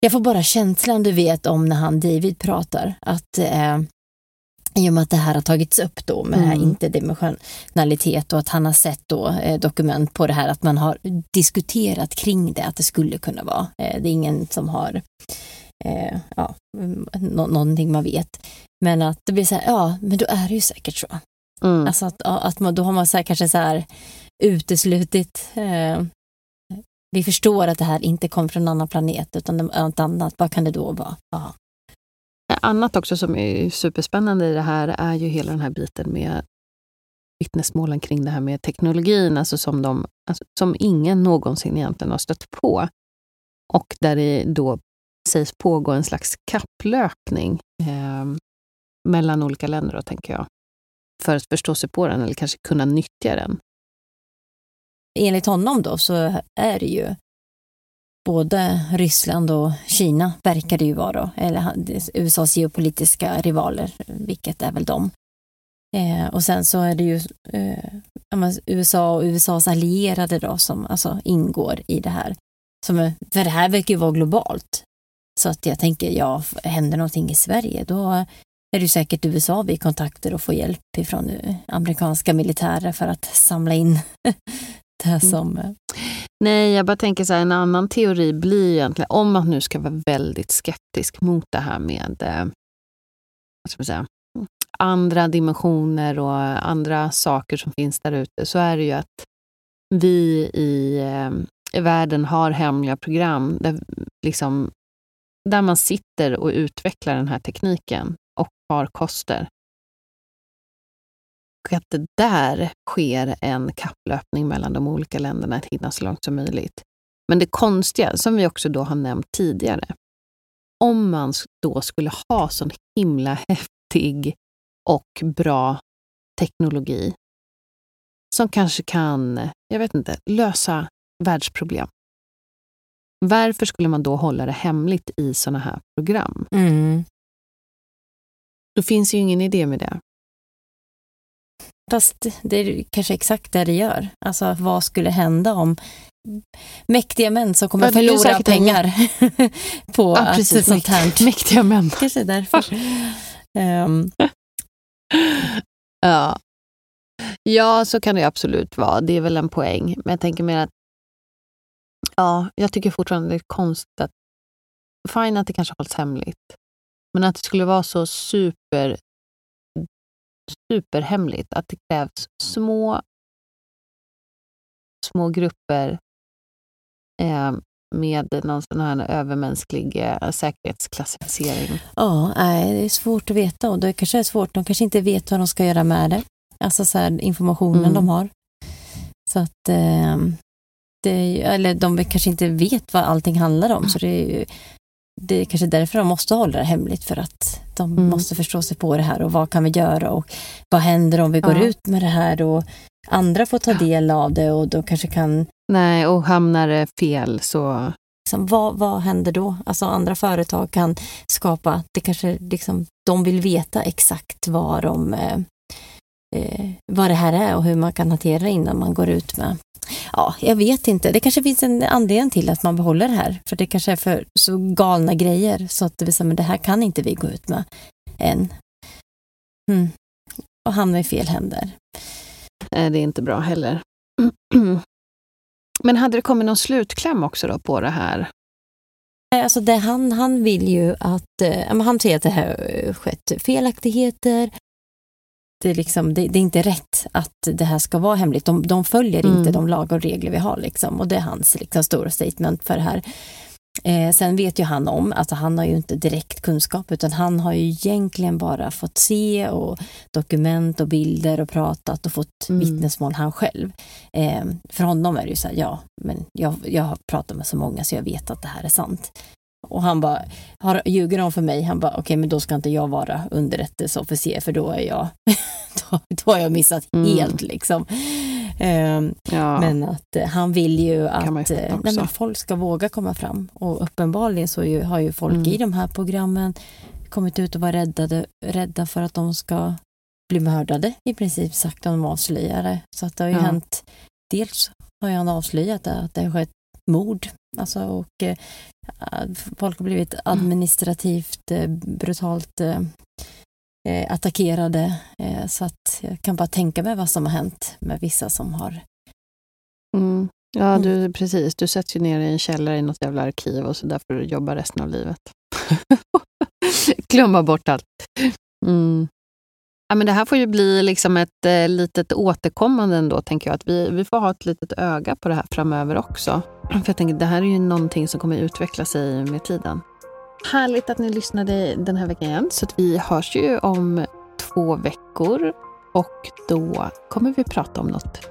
Jag får bara känslan du vet om när han David pratar att eh, i och med att det här har tagits upp då med Mm. interdimensionalitet och att han har sett då eh, dokument på det här att man har diskuterat kring det att det skulle kunna vara. Eh, det är ingen som har eh, ja, mm, nå- någonting man vet. Men att det blir så här, ja men då är det ju säkert så. Mm. Alltså att, att man, då har man så här, kanske så här uteslutit eh, vi förstår att det här inte kom från en annan planet utan något annat. Vad kan det då vara? Ja. Annat också som är superspännande i det här är ju hela den här biten med vittnesmålen kring det här med teknologin, alltså som, de, alltså som ingen någonsin egentligen har stött på. Och där det då sägs pågå en slags kapplöpning eh, mellan olika länder, då, tänker jag. För att förstå sig på den eller kanske kunna nyttja den. Enligt honom då så är det ju både Ryssland och Kina verkar det ju vara då, eller USAs geopolitiska rivaler, vilket är väl dem. Eh, och sen så är det ju eh, USA och USAs allierade då som alltså ingår i det här. Som, för det här verkar ju vara globalt. Så att jag tänker, ja, händer någonting i Sverige, då är det säkert USA vi kontakter och får hjälp ifrån eh, amerikanska militärer för att samla in det här som... eh, Nej, jag bara tänker så här, en annan teori blir ju egentligen, om man nu ska vara väldigt skeptisk mot det här med eh, vad ska man säga, andra dimensioner och andra saker som finns där ute, så är det ju att vi i, eh, i världen har hemliga program där, liksom, där man sitter och utvecklar den här tekniken och har koster. Att det där sker en kapplöpning mellan de olika länderna att hinna så långt som möjligt. Men det konstiga, som vi också då har nämnt tidigare, om man då skulle ha sån himla häftig och bra teknologi som kanske kan, jag vet inte, lösa världsproblem. Varför skulle man då hålla det hemligt i såna här program? Mm. Då finns ju ingen idé med det. Fast det är kanske exakt det det gör. Alltså vad skulle hända om mäktiga män som kommer Ja, förlora pengar på Ja, att precis. sånt här. Mäktiga män. Kanske är därför. Ehm, Ja. ja, så kan det absolut vara. Det är väl en poäng. Men jag tänker mer att ja, jag tycker fortfarande det är konstigt att fine att det kanske hålls hemligt. Men att det skulle vara så super superhemligt att det krävs små små grupper eh, med någon sån här övermänsklig eh, säkerhetsklassificering. ja, nej, det är svårt att veta och det kanske är svårt. De kanske inte vet vad de ska göra med det. Alltså så här, informationen Mm. de har. Så att ehm, det, eller de kanske inte vet vad allting handlar om. Så det är ju det är kanske därför de måste hålla det hemligt för att de Mm. måste förstå sig på det här och vad kan vi göra och vad händer om vi går Ja. ut med det här och andra får ta del av det och då kanske kan Nej, och hamnar det fel så... liksom, vad, vad händer då? Alltså andra företag kan skapa, det kanske liksom, de vill veta exakt vad de eh, eh, vad det här är och hur man kan hantera det innan man går ut med. Ja, jag vet inte. Det kanske finns en anledning till att man behåller det här. För det kanske är för så galna grejer så att det, säga, men det här kan inte vi gå ut med än. Mm. Och hamna i fel händer. Nej, det är inte bra heller. Men hade det kommit någon slutkläm också då på det här? Alltså det, han, han vill ju att, eh, han säger att det här har skett felaktigheter. Det är, liksom, det, det, är inte rätt att det här ska vara hemligt. De, de följer mm. inte de lagar och regler vi har. Liksom. Och det är hans liksom, stora statement för det här. Eh, sen vet ju han om, alltså han har ju inte direkt kunskap utan han har ju egentligen bara fått se och dokument och bilder och pratat och fått mm. vittnesmål han själv. Eh, för honom är det ju så här, ja, men jag, jag har pratat med så månmånga så jag vet att det här är sant. Och han bara, har, ljuger de för mig? Han bara, okej okay, men då ska inte jag vara underrättelseofficer för då är jag, då, då har jag missat mm. helt liksom. Um, ja. Men att uh, han vill ju att uh, nej, folk ska våga komma fram och uppenbarligen så ju, har ju folk mm. i de här programmen kommit ut och varit räddade, rädda för att de ska bli mördade i princip sagt om de avslöjar det. Så att det har ju ja. hänt, dels har han avslöjat att det har skett mord. Alltså, och eh, folk har blivit administrativt eh, brutalt eh, eh, attackerade. Eh, så att jag kan bara tänka mig vad som har hänt med vissa som har... Mm. Ja, du, mm. precis. Du sätts ju ner i en källare i något jävla arkiv och så där får du jobba resten av livet. Glömma bort allt. Mm. Ja, men det här får ju bli liksom ett eh, litet återkommande ändå, tänker jag. Att vi, vi får ha ett litet öga på det här framöver också. För jag tänker, det här är ju någonting som kommer utveckla sig med tiden. Härligt att ni lyssnade den här veckan igen. Så att vi hörs ju om två veckor. Och då kommer vi prata om något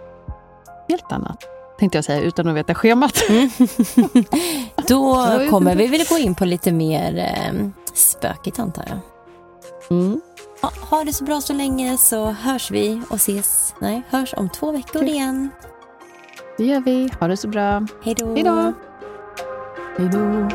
helt annat. Tänkte jag säga, utan att veta schemat. Mm. då kommer vi väl gå in på lite mer eh, spökigt antar jag. Mm. Ha, ha det så bra så länge så hörs vi och ses. Nej, hörs om två veckor Kul. igen. Det gör vi. Ha det så bra. Hej då. Hej då. Hej då.